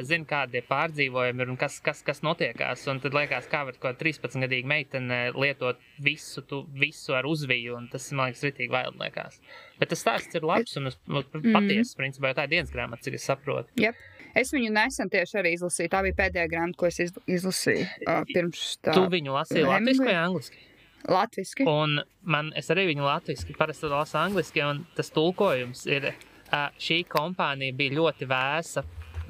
zina, kādi ir pārdzīvojumi ir un kas, kas, kas notiekās. Un tad liekas, kā var kaut kāda 13-gadīga meitene lietot visu, tu, visu ar uzviju, un tas, man liekas, ritīgi vēl liekas. Bet tas stāsts ir labs un es- nu, patiesas, principā, jo tā ir dienas grāmata, cik es saprotu. Yep. Es viņu nesen tieši arī izlasīju. Tā bija pēdējā grāmata, ko es izl- izlasīju uh, pirms Tu tam. viņu lasīji latviešu vai angliski? Latvijasiski. Un man, es arī viņu latviešu, parasti lasu angliski, un tas tulkojums ir, uh, šī kompānija bija ļoti vēsa.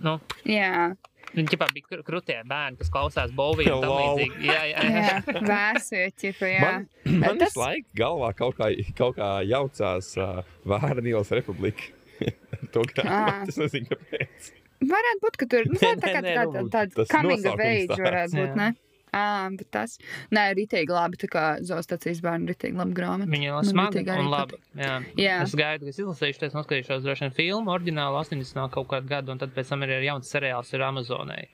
Nu, Jā, Viņi ģipā bija kr- krūtie bērni, kas klausās līdzīgi. Jā, jā, jā. jā vēsvieti, jā. Man, man tas- laikam galvā kaut kā, kaut kā jaucās uh, Vārnīlas republika. to grāmatu. Es nezinu, kāpēc. Varētu būt, ka tur nu, tā kā nē, tā, nu, tā, tā, tas coming of age varētu būt, Jā. Ā, bet tas, nē, ritīgi labi, tā kā Zostacijas bērni ritīgi labi grāmata. Viņa ir smaga arī un laba. Jā. Jā. Es gaidu, ka es izlasīšu, es noskatīšos droši vien filmu, oriģinālu 80. kaut kādu gadu, un tad pēc tam ir jauns seriāls ar Amazonai.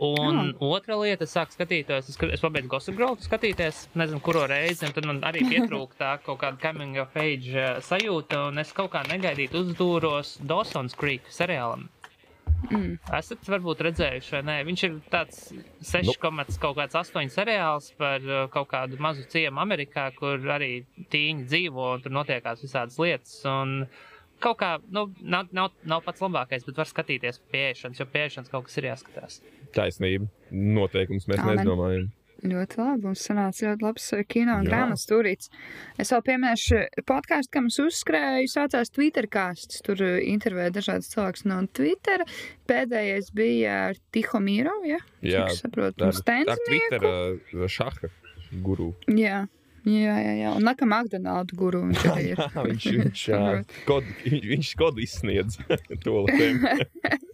Un Ah. otra lieta, es sāku skatīties, es, es pabeidzu Gossip Girl, skatīties, nezinu, kuro reizi, un tad man arī pietrūka tā kaut kāda coming of age uh, sajūta, un es kaut kā negaidīti uzdūros Dawson's Creek seriālam. Mm. Esat varbūt redzējuši, vai nē? Viņš ir tāds 6, kaut kāds 8 seriāls par uh, kaut kādu mazu ciemu Amerikā, kur arī tīņi dzīvo un tur notiekās visādas lietas. Un kaut kā, nu, nav, nav, nav pats labākais, bet var skatīties pieešanas, jo pieešanas kaut kas ir jāskatās. Taisnība. Noteikums mēs Amen. neizdomājam. Ļoti labi. Mums sanāca ļoti labs eh, kino un grāmatas turīts. Es vēl pieminēšu podkāstu, kam es uzskrēju, saucās Twitter kāsts. Tur eh, intervēja dažādas cilvēkus no Twitter. Pēdējais bija ar Tihomīro, ja? Jā, saprotu, Tā ir. Twitter šaha guru. Jā. Jā, jā, jā. Un nākamā McDonald's guru viņš arī ir. Jā, viņš, viņš, jā, kodu, viņš, viņš kodu izsniedz to lietām. Uh,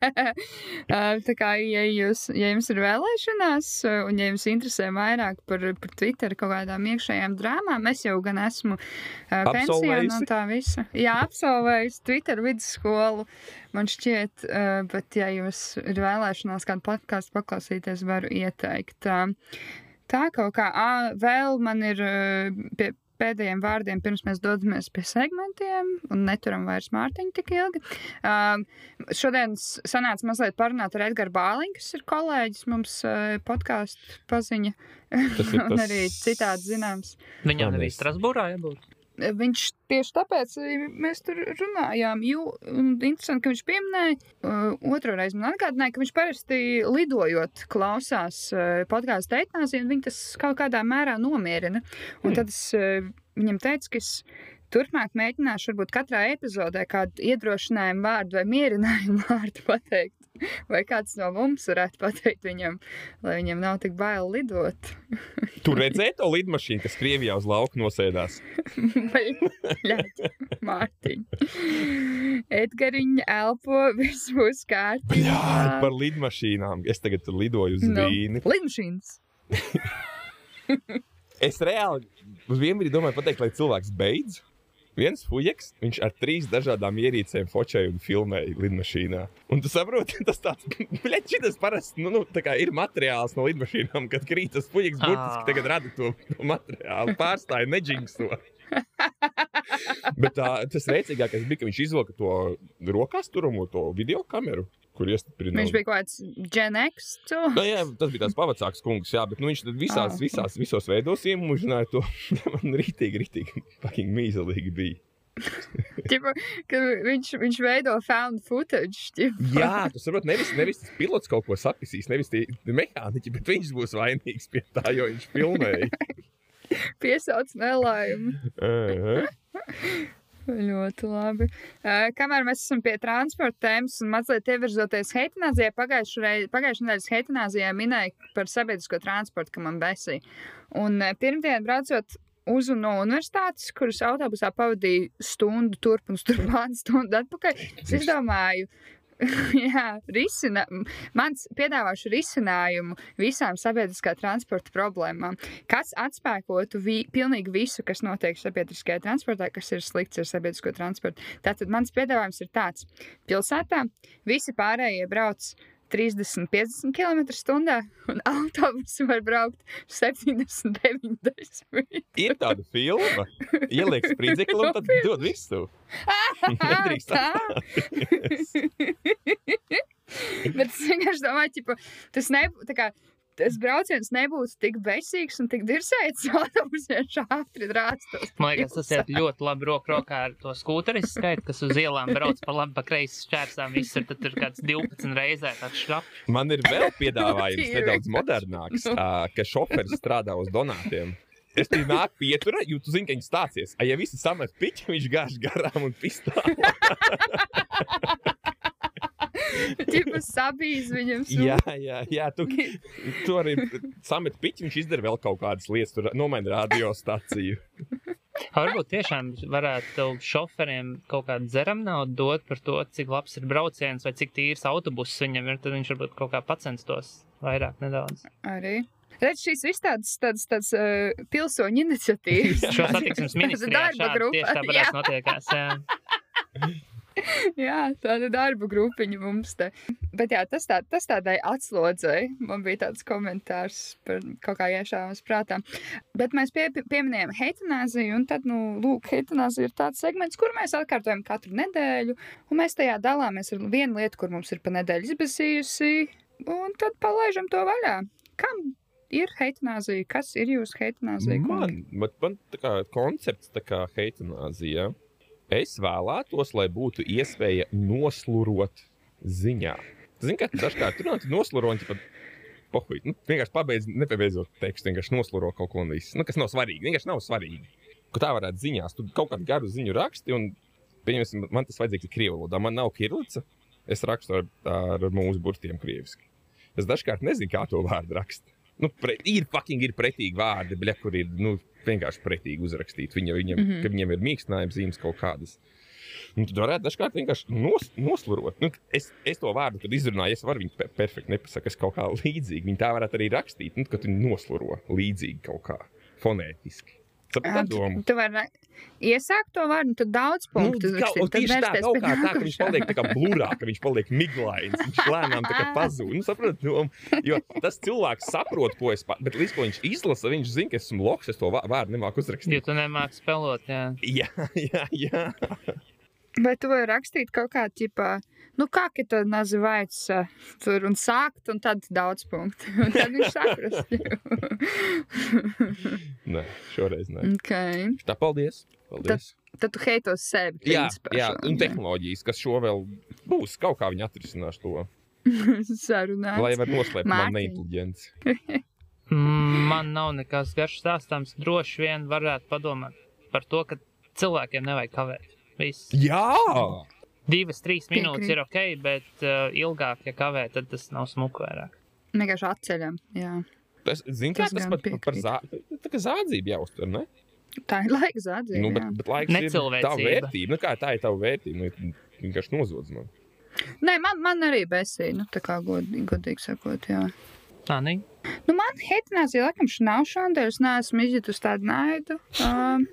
Tā kā, ja, jūs, ja jums ir vēlēšanās, un ja jums interesē vairāk par, par Twitter kaut kādām iekšējām drāmām, es jau gan esmu uh, pensijā no tā visa. Jā, absolvējusi Twitter vidusskolu, man šķiet, uh, bet ja jums ir vēlēšanās kādu podkāstu paklausīties, varu ieteikt. Uh, tā kaut kā, ā, vēl man ir uh, pie pēdējiem vārdiem, pirms mēs dodamies pie segmentiem un neturam vairs Mārtiņu tik ilgi. Um, šodien sanāca mazliet parunāt ar Edgars Bāliņu, kas ir kolēģis mums uh, podkāstu paziņa. Tas ir un tas- arī citādi zināms. Viņam arī Strasbūrā jābūt. Viņš tieši tāpēc arī mēs tur runājām. Jo, interesanti, ka viņš pieminēja, uh, otru reizi man atgādināja, ka viņš parasti lidojot klausās uh, podkāstu eitanāziju, un viņi tas kaut kādā mērā nomierina. Un tad es uh, viņam teicu, ka es turpmāk mēģināšu varbūt katrā epizodē kādu iedrošinājumu vārdu vai mierinājumu vārdu pateikt. Vai kāds no mums varētu pateikt viņam, lai viņam nav tik bail lidot? Tu redzēji to lidmašīnu, kas Krievijā uz lauka nosēdās? Bļaļ, Mārtiņ. Edgariņa elpo, viss būs kārtībā. Jā, par lidmašīnām. Es tagad lidoju uz Nu. Vīni. Lidmašīnas. Es reāli uz vienu brīdi domāju, pateikt, lai cilvēks beidz. Viens fujeks, viņš ar trīs dažādām ierīcēm focēja un filmēja lidmašīnā. Un tu saproti, tas tāds - šis parasti nu, nu, ir materiāls no lidmašīnām, kad krīt tas fujeks burtiski Ā. tagad rada to, to materiālu. Pārstāja neģingsto. Bet tā, tas rēcīgākais bija, ka viņš izvilka to rokās turamo to video kameru. Viņš bija kaut kāds X Nu, jā, tas bija tāds pavacāks kungs, jā, bet nu, viņš visās, Ah. visās, visos veidos iemūžināja to. Man rītīgi, rītīgi, fucking mīzelīgi bija. Ķipa, ka viņš, viņš veido found footage. Ķipa. Jā, tas varbūt nevis, nevis tas pilots kaut ko sapisīs, nevis tie mehāniķi, bet viņš būs vainīgs pie tā, jo viņš filmēja. Piesauc nelaimu. Aha. Ļoti labi. Uh, kamēr mēs esam pie transporta tēmas un mazliet ievirzoties heitinājumā, pagājušajā nedēļas heitinājumā minēja par sabiedrisko transportu, ka man besīja. Un uh, pirmdien braucot uz un no universitātes, kuras autobusā pavadīju stundu turp un turpmāk stundu atpakaļ, es izdomāju. Jā, risina, mans piedāvāšu risinājumu visām sabiedriskā transporta problēmām kas atspēkotu vi, pilnīgi visu, kas notiek sabiedriskajā transportā, kas ir slikts ar sabiedrisko transportu. Tātad mans piedāvājums ir tāds: pilsētā visi pārējie brauc 30-50 km/h, un autobusu var braukt 70-90. Ir tāda filma, ieliek spridzekli un tad dod visu. Nedrīkst Tā. Bet es vienkārši domāju, ka tas nebūtu. Tas brauciens nebūtu tik besīgs un tik dirsēts, ja autobusiem ātri drāstos. Man liekas, tas ir ļoti labi roku rokā ar to skūteri skaitu, kas uz ielām brauc pa labi, pa kreisi šķērsām. Viss ir tad ir kāds 12 reizē tāds šrap. Man ir vēl piedāvājums nedaudz modernāks, ka šoferis strādā uz donātiem. Es tur nāku pieturā, jo tu zini, ka viņš stāsies. A, ja visi samet piķi, viņš gāž garām un pistā. Tikai sabīs viņam jā, sūta. jā, jā, tu, tu arī samet piķi, viņš izdara vēl kaut kādas lietas, tur nomaina radiostaciju. Varbūt tiešām varētu šoferiem kaut kādu dzeram naudu dot par to, cik labs ir brauciens vai cik tīrs autobuss viņam ir. Tad viņš varbūt kaut kā pacenstos vairāk nedaudz. Arī. Redz, šīs viss tādas, tādas, tādas uh, pilsoņu iniciatīvas. Šo satiksmes ministrijā darba grupa. tieši tāpatās notiekās. Jā. Jā, tāda darba grupiņa mums te. Bet jā, tas, tā, tas tādai atslodzēji. Man bija tāds komentārs par kaut kā iešāvas prātā. Bet mēs pie, pieminējām heitanāziju, un tad, nu, lūk, heitanāzija ir tāds segments, kur mēs atkārtojam katru nedēļu, un mēs tajā dalāmies ar vienu lietu, kur mums ir pa nedēļu izbasījusi, un tad palaižam to vaļā. Kam ir heitanāzija? Kas ir jūsu heitanāzija? Man, man, man tā kā koncepts, tā kā heitanāzija. Es vēlētos, lai būtu iespēja noslurot ziņā. Zini, kā dažkārt runā, tu nosluro un pat pohuj. Nu, vienkārši pabeidz, nepabeidzot tekstu, vienkārši nosluro kaut ko un viss. Nu, kas nav svarīgi, vienkārši nav svarīgi. Ko tā varētu ziņās, tu kaut kādu garu ziņu raksti un, pieņemsim, man tas vajadzīgs krievu valodā. Man nav kirilica, es rakstu ar, ar mūsu burtiem krieviski. Es dažkārt nezinu, kā to vārdu rakstīt. Nu, pre, ir fucking ir pretīgi vārdi, bļa, kur ir nu, vienkārši pretīgi uzrakstīti. Viņa, viņam, mm -hmm. viņam ir mīkstinājums zīmes kaut kādas. Un tu varētu dažkārt vienkārši nos, noslurot. Nu, es, es to vārdu izrunāju, es varu viņu pe perfekti nepasakāt, es kaut kā līdzīgi. Viņi tā varētu arī rakstīt, nu, ka tu nosluro līdzīgi kaut kā fonētiski. Tu vari iesākt to vārdu, un tad daudz punktu Nu, kā- tieši tā, kaut kā tā, ka viņš paliek tā kā blūrā, ka viņš paliek miglains, viņš lēnām tā kā pazūd. Nu, saprot, nu, jo tas cilvēks saprot, ko es, pa- bet līdz ko viņš izlasa, viņš zina, ka es esmu loks, es to vā- vārdu nemāku Jo uzrakstīt. tu nemāki spēlot, jā. Jā, jā, jā. Vai tu vari rakstīt kaut kā, tipā, nu, kā это называется, tur un sākt, un tad daudz punktu. Un tad viņš saprast. Nē, šoreiz nē. okay. Tā, paldies. paldies. Tad tu heitos sevi. Jā, principā, jā, šo, un tehnoloģijas, kas šo vēl būs, kaut kā viņi atrisinās to, Sarunāts. lai var noslēpt man Mārtiņ. neinteliģenci. Mm, Man nav nekas garš stāstāms. Droši vien varētu padomāt par to, ka cilvēkiem nevajag kavēt. Viss. Jā! Divas, trīs minūtes Piekrīt. ir ok, bet uh, ilgāk, ja kavē, tad tas nav smuku vairāk. Vienkārši atceļam. Jā. Tas, zin, tas, Tas pat par piekrīt. zā, tā kā zādzību jāuztver, ne? Tā ir laika zādzība. Nu, bet, jā. bet laiks ir Necilvēcība. tā vērtība. Nu, kā tā ir tava vērtība? Nu, vienkārši nozodz man. Nē, man, man arī besīja, nu, tā kā godīgi, godīgi sakot, jā. Tā nē. Nu, man heitinājās, laikam, šī nav šāda. Es neesmu izjutusi tādu naidu. Um,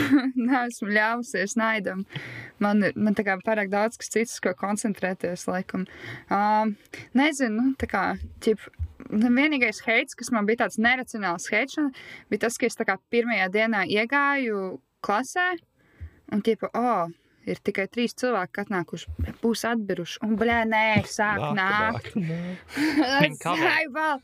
neesmu ļāvusies naidam. Man ir man pārāk daudz kas cits, ko koncentrēties, laikam. Um, nezinu, nu, tā kā, ķip, nu, vienīgais heits, kas man bija tāds neracionāls heits, bija tas, ka es pirmajā dienā iegāju klasē un, tipo, oh, ir tikai trīs cilvēki, kas atnākuši, būs atbiruši, un, blē, nē, sāk nākt. Vēl.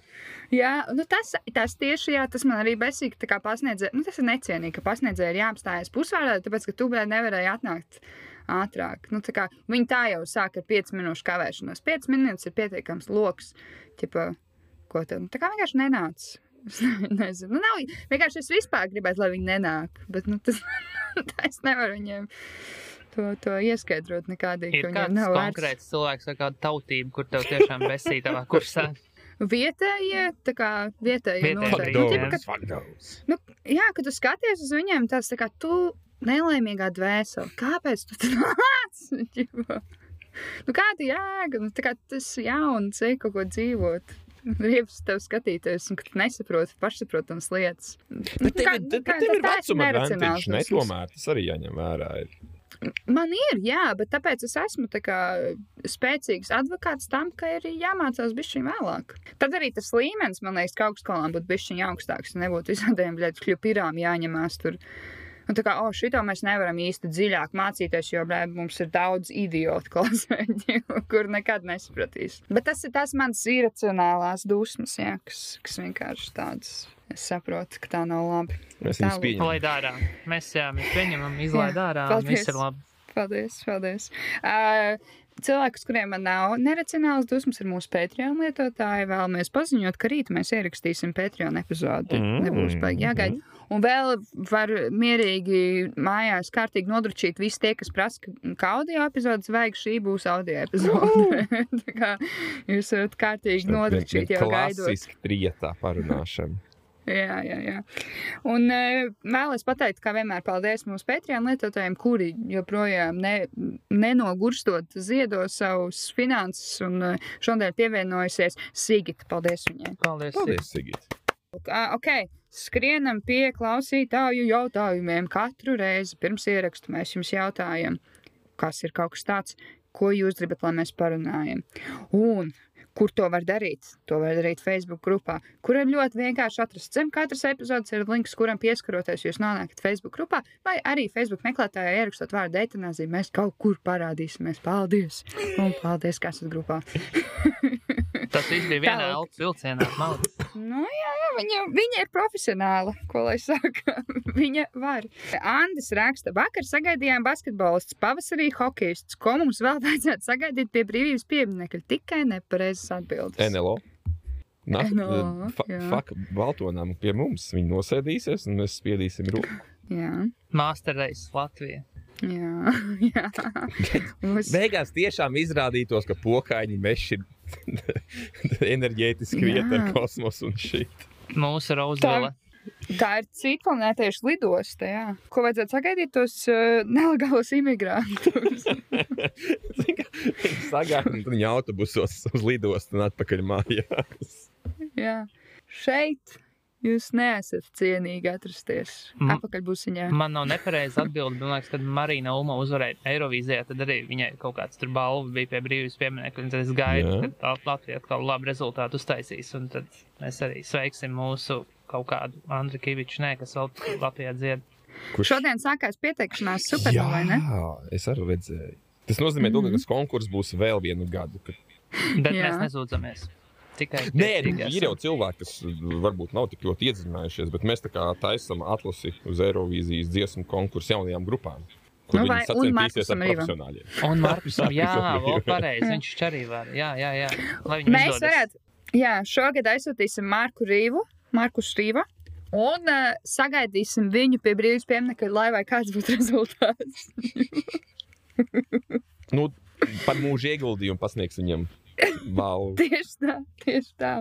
Jā, nu tas, tas tieši jā, tas man arī besīgi tā kā pasniedzēja. Nu, tas ir necienīgi, ka pasniedzēja ir jāapstājas pusvārdā, tāpēc, ka tu vēl nevarēji atnākt ātrāk. Nu, tā kā, viņi tā jau sāk ar 5 minūšu kavēšanos. 5 minūtes ir pietiekams lokus. Ķipa, ko tad? Nu, Tā kā vienkārši nenāc. Es ne- nezinu. Nu, nav, vienkārši es vispār gribētu, lai viņi nenāk. Bet nu, tas, tā es nevaru viņiem to, to ieskaidrot nekādīgi. Ir kāds nav konkrēts cilvēks vai kāda tautība, kur tev tiešām besīja tavā kursā. Vietējie, tā kā vietējie noteikti. Nu, jā. ķipa, ka Fuck those. Nu, jā, kad tu skaties uz viņiem, tas tā kā tu nelaimīgā dvēsele. Kāpēc tu tur nāc? Nu, kāda jēga? Nu, tā kā tas jauns, ej kaut ko dzīvot. Riebs tev skatīties, un ka tu nesaproti pašsaprotams lietas. Nu, Bet tev, kā- ir- nu, bet kā- tev ir vecuma advantage, ne? Tomēr tas arī jāņem vērā. Ir. Man ir, jā, bet tāpēc es esmu tā kā spēcīgs advokāts tam, ka ir jāmācās bišķiņ vēlāk. Tad arī tas līmenis, man liekas, ka augstskolā būtu bišķiņ augstāks, nebūtu visādiem bļēt kļupirām jāņemās tur. Un tā kā, oh, šito mēs nevaram īsti dziļāk mācīties, jo, blē, mums ir daudz idiotu klasē, kur nekad nesapratīs. Bet tas ir tas mans iracionālās dusmas, jā, kas, kas vienkārši tāds. Es saprotu, ka tā nav labi. Mēs Tā viņus pieņemam. Palaid ārā. Mēs, jā, mēs pieņemam, izlaid ārā. Viss ir labi. Paldies, paldies. Uh, cilvēkus, kuriem man nav neracionāls dusmas, ir mūsu Patreon lietotāji. Vēlamies paziņot, ka rīt mēs ierakstīsim Patreon epizodi. Mm. Mm. Nebūs baigi jāgaida. Un vēl var mierīgi mājās kārtīgi nodručīt visi tie, kas prasa, ka- ka audio epizodes vajag, šī būs audio epizode. Tā kā jūs varat kārtīgi nodručīt jau gaidot. klasiski trietā parunāšana. Jā, jā, jā. Un uh, vēlos pateikt, kā vienmēr, paldies mūsu Patreon lietotājiem, kuri joprojām ne, nenogurstot ziedo savus finanses un uh, šodien pievienojusies Sigita. Paldies viņai! Paldies! Paldies, Sigit. Uh, ok, skrienam pie klausītāju jautājumiem. Katru reizi pirms ierakstu mēs jums jautājam, kas ir kaut kas tāds, ko jūs gribat, lai mēs parunājam. Un kur to var darīt? To var darīt Facebook grupā, kur ir ļoti vienkārši atrast. Zem katras epizodes ir links, kuram pieskaroties jūs nonākat Facebook grupā, vai arī Facebook meklētājā ierakstot vārdu eitanāzija. Mēs kaut kur parādīsimies. Paldies! Un paldies, kas esat grupā! Tas viss bija vienā elpas vilcienā. Nu, jā, jā viņa, viņa ir profesionāla. Ko lai saka? viņa var. Andris raksta, vakar sagaidījām basketbolists, pavasarī hokejists. Ko mums vēl vajadzētu sagaidīt pie brīvības pieminekļa? Tikai nepareizas atbildes. NLO. Nā, NLO, fa jā. faka Baltonām pie mums. Viņi nosēdīsies un mēs spiedīsim roku. Jā, Masterreis Latvija. Jā, jā. Mums, Beigās tiešām izrādītos, ka pokaiņi meši ir enerģētiski vieta ar kosmosu un šī. Mūsu Rozvela. tā ir citplanētiešu lidosta, jā. Ko vajadzētu sagaidīt tos uh, nelegālos imigrantus? Un viņa autobusos uz lidostu un atpakaļ mājās. jā. Šeit jūs neesat cienīgi atrasties. Mm. Apakaļ busiņā. Man nav nepareiza atbilde. Man liekas, kad Marina Ulma uzvarēja Eirovīzijā, tad arī viņai kaut kāds tur balva bija pie brīvības pieminekļa. un Tad es gaidu, Jā. ka tā Latvija atkal labu rezultātu uztaisīs. Un tad mēs arī sveiksim mūsu kaut kādu Andriu Kaviču, nē, kas vēl Latvijā dzied. Kurš Šodien sākās pieteikšanās supernovai, ne? Jā, es arī redzēju. Tas nozīmē, mm. -hmm. ka tas konkurss būs vēl vienu gadu. Kad... Bet Jā. mēs nezūdzamies. Tikai Nē, nu, ir jau cilvēki, kas uh, varbūt nav tik ļoti iedzinājušies, bet mēs tā kā taisām atlasi uz Eirovīzijas dziesmu konkursu jaunajām grupām. Kur Nu, vai- un Markusam ar Rīvam. profesionāļiem. Un Markusam, jā, vēl arī. pareizi. Viņš arī var. Jā, jā, jā. Lai viņi Mēs varētu, jā, šogad aizsūtīsim Marku Rīvu, Marku Šrīvu. Un uh, sagaidīsim viņu pie brīvības pieminiekļa, lai vai kāds būtu rezultāts. Nu, par mūža ieguldījumu pasniegs viņam balvu. tieši tā, tieši tā.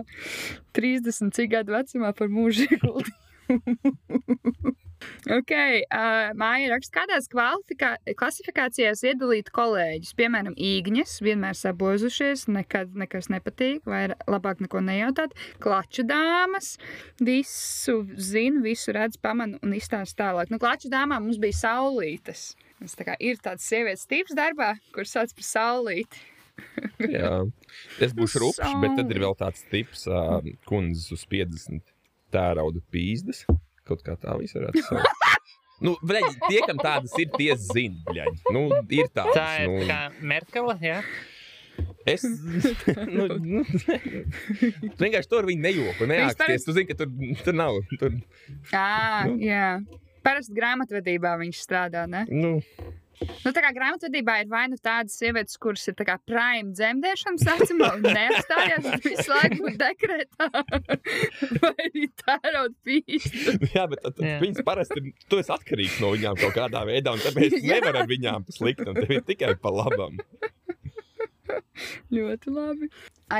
30 cik gadu vecumā par mūžu ieguldījumu. ok, uh, māja raksta, kādās klasifikācijās iedalīt kolēģus. Piemēram, īgņas, vienmēr sabozušies, nekad nekas nepatīk, vai labāk neko nejautāt. Klaču dāmas, visu zina, visu redz, pamana un izstāsta tālāk. Nu, klaču dāmām mums bija saulītes. Tas tā kā ir tāds sievietes tips darbā, kurš sauc par saulīti. Jā. Es būšu rupšs, Saule. bet tad ir vēl tāds tips, uh, kundzes uz 50 tērauda pīzdas. Kaut kā tā viss varētu saukt. Nu, bļaļ, tie, kam tādas ir, tie zina, bļaļ. Nu, ir tāds. Tā ir nu, kā Merkele, jā. Es nu, nu, vienkārši tur viņi nejoko. Neaksties. Tu zini, ka tur, tur nav. Tur, Jā, Nu. jā. Parasti grāmatvedībā viņš strādā. Ne? nu, Nu, tā kā grāmatvedībā ir vai nu tādas sievietes, kuras ir tā kā prime dzemdēšanas vecumā un neapstājās visu laiku dekrētā, vai arī tērauda pīsti. jā, bet tad, tad viņas parasti ir. Tu esi atkarīgs no viņām kaut kādā veidā, un tāpēc nevar ar viņām slikt. un Tev ir tikai pa labam. Ļoti labi.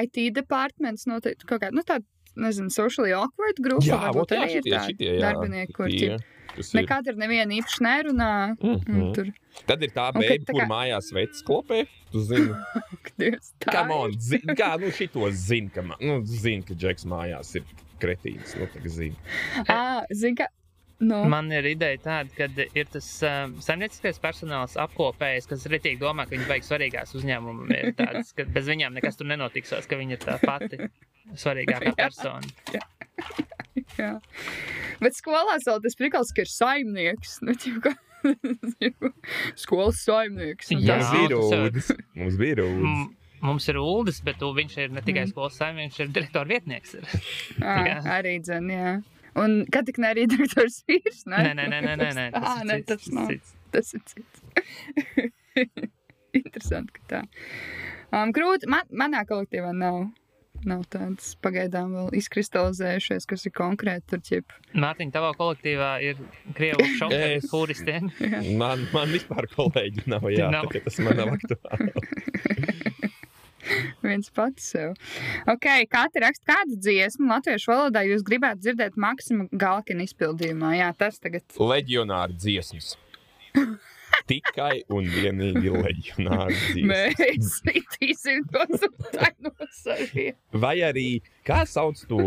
IT departments noteikti kaut kāda, nu tāda, nezinu, socially awkward grupa. Jā, varbūt jā, arī ir šitie, šitie, jā. darbinieki, kur Tie, ķip. Nekad ar nevienu īpaši nerunā. Mhm. Un tur, Tad ir tā beigta, tā kur kā- mājās veids klopē. Tu zini, Dievs, tā Come ir. on, zin, kā nu šito zina, ka, ma- nu, zin, ka Džeks mājās ir kretīns. Nu, kā zina. Ā, zini, ka. Nu, Man ir ideja tāda, ka ir tas um, saimnieciskais personāls apkopējs, kas ritīgi domā, ka viņi vajag svarīgās uzņēmumu. Ir tāds, ka bez viņiem nekas tur nenotiksās, ka viņi ir tā pati svarīgākā Jā. persona. Jā. Bet skolās vēl tas prikals, ka ir saimnieks. Nu, ķipa, Skolas saimnieks. Nu, Jā, Mums tas- tas jau- rūdas. Mums bija rūdas. M- Mums ir ULDIS, bet viņš ir ne tikai Mm. skolas saimnieks, viņš ir direktora vietnieks. Ir. Ā, Jā. arī dzen, jā. Un kad tik ne arī doktors vīrs, ne? Nē, nē, nē, nē, nē, nē. Ā, ir nē, cits, tas nav. cits. Tas ir cits. Interesanti, ka tā. Um, grūti, man, manā kolektīvā nav. Nav tāds pagaidām vēl izkristalizējušies, kas ir konkrēti tur ķip. Mārtiņ, tavā kolektīvā ir krievu šoferis, Es- kuristiem. Man, man vispār kolēģi nav. Jā, Nav. tā kā tas man nav aktuāli. viens pats sev. Ok, katra raksta kādu dziesmu latviešu valodā jūs gribētu dzirdēt Maksima Galkina izpildījumā. Jā, tas tagad. Leģionāri dziesmas. Tikai un vienīgi leģionāri dziesmas. Mēs sitīsim tos arī. Vai arī, kā sauc to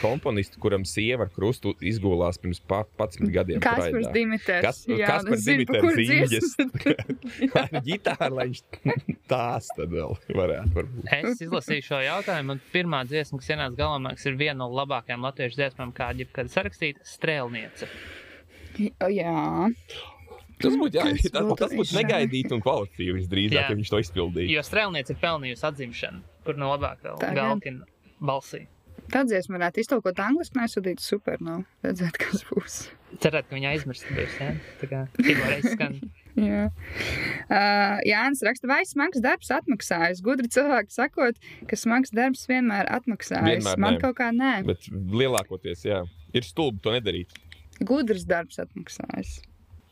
komponistu, kuram sieva ar krustu izgulās pirms pa- 11 gadiem? Kaspars? Dimiters. Kas, Jā, kas par dziesmu. Vai ar ģitāru, lai viņš tās tad vēl varētu varbūt. Es izlasīju šo jautājumu, un pirmā dziesma, kas ienāca galvā, ir viena no labākajām latviešu dziesmām, kāda jebkad sarakstīta - Strēlniece. Jā. Tas būtu, jā, Kas tas, būtu tas būtu negaidīti un kvalitatīvi visdrīzāk, ja viņš to izpildīja. Jo Strēlniece ir pelnījusi atzimšanu, kur no labāk vēl. Galkina balsī. Tā dziesma varētu iztulkot angliski, nesūtīt super. Nav redzēt, kas būs. Cerēt, ka viņa aizmirst būs. Ja? Tā kā pirmā reize skan. Jā, uh, Jānis raksta, vai smags darbs atmaksājas. Gudri cilvēki sakot, ka smags darbs vienmēr atmaksājas. Vienmēr Man nē. kaut kā nē. Bet lielākoties, jā, ir stulbi to nedarīt. Gudrs darbs atmaksājas.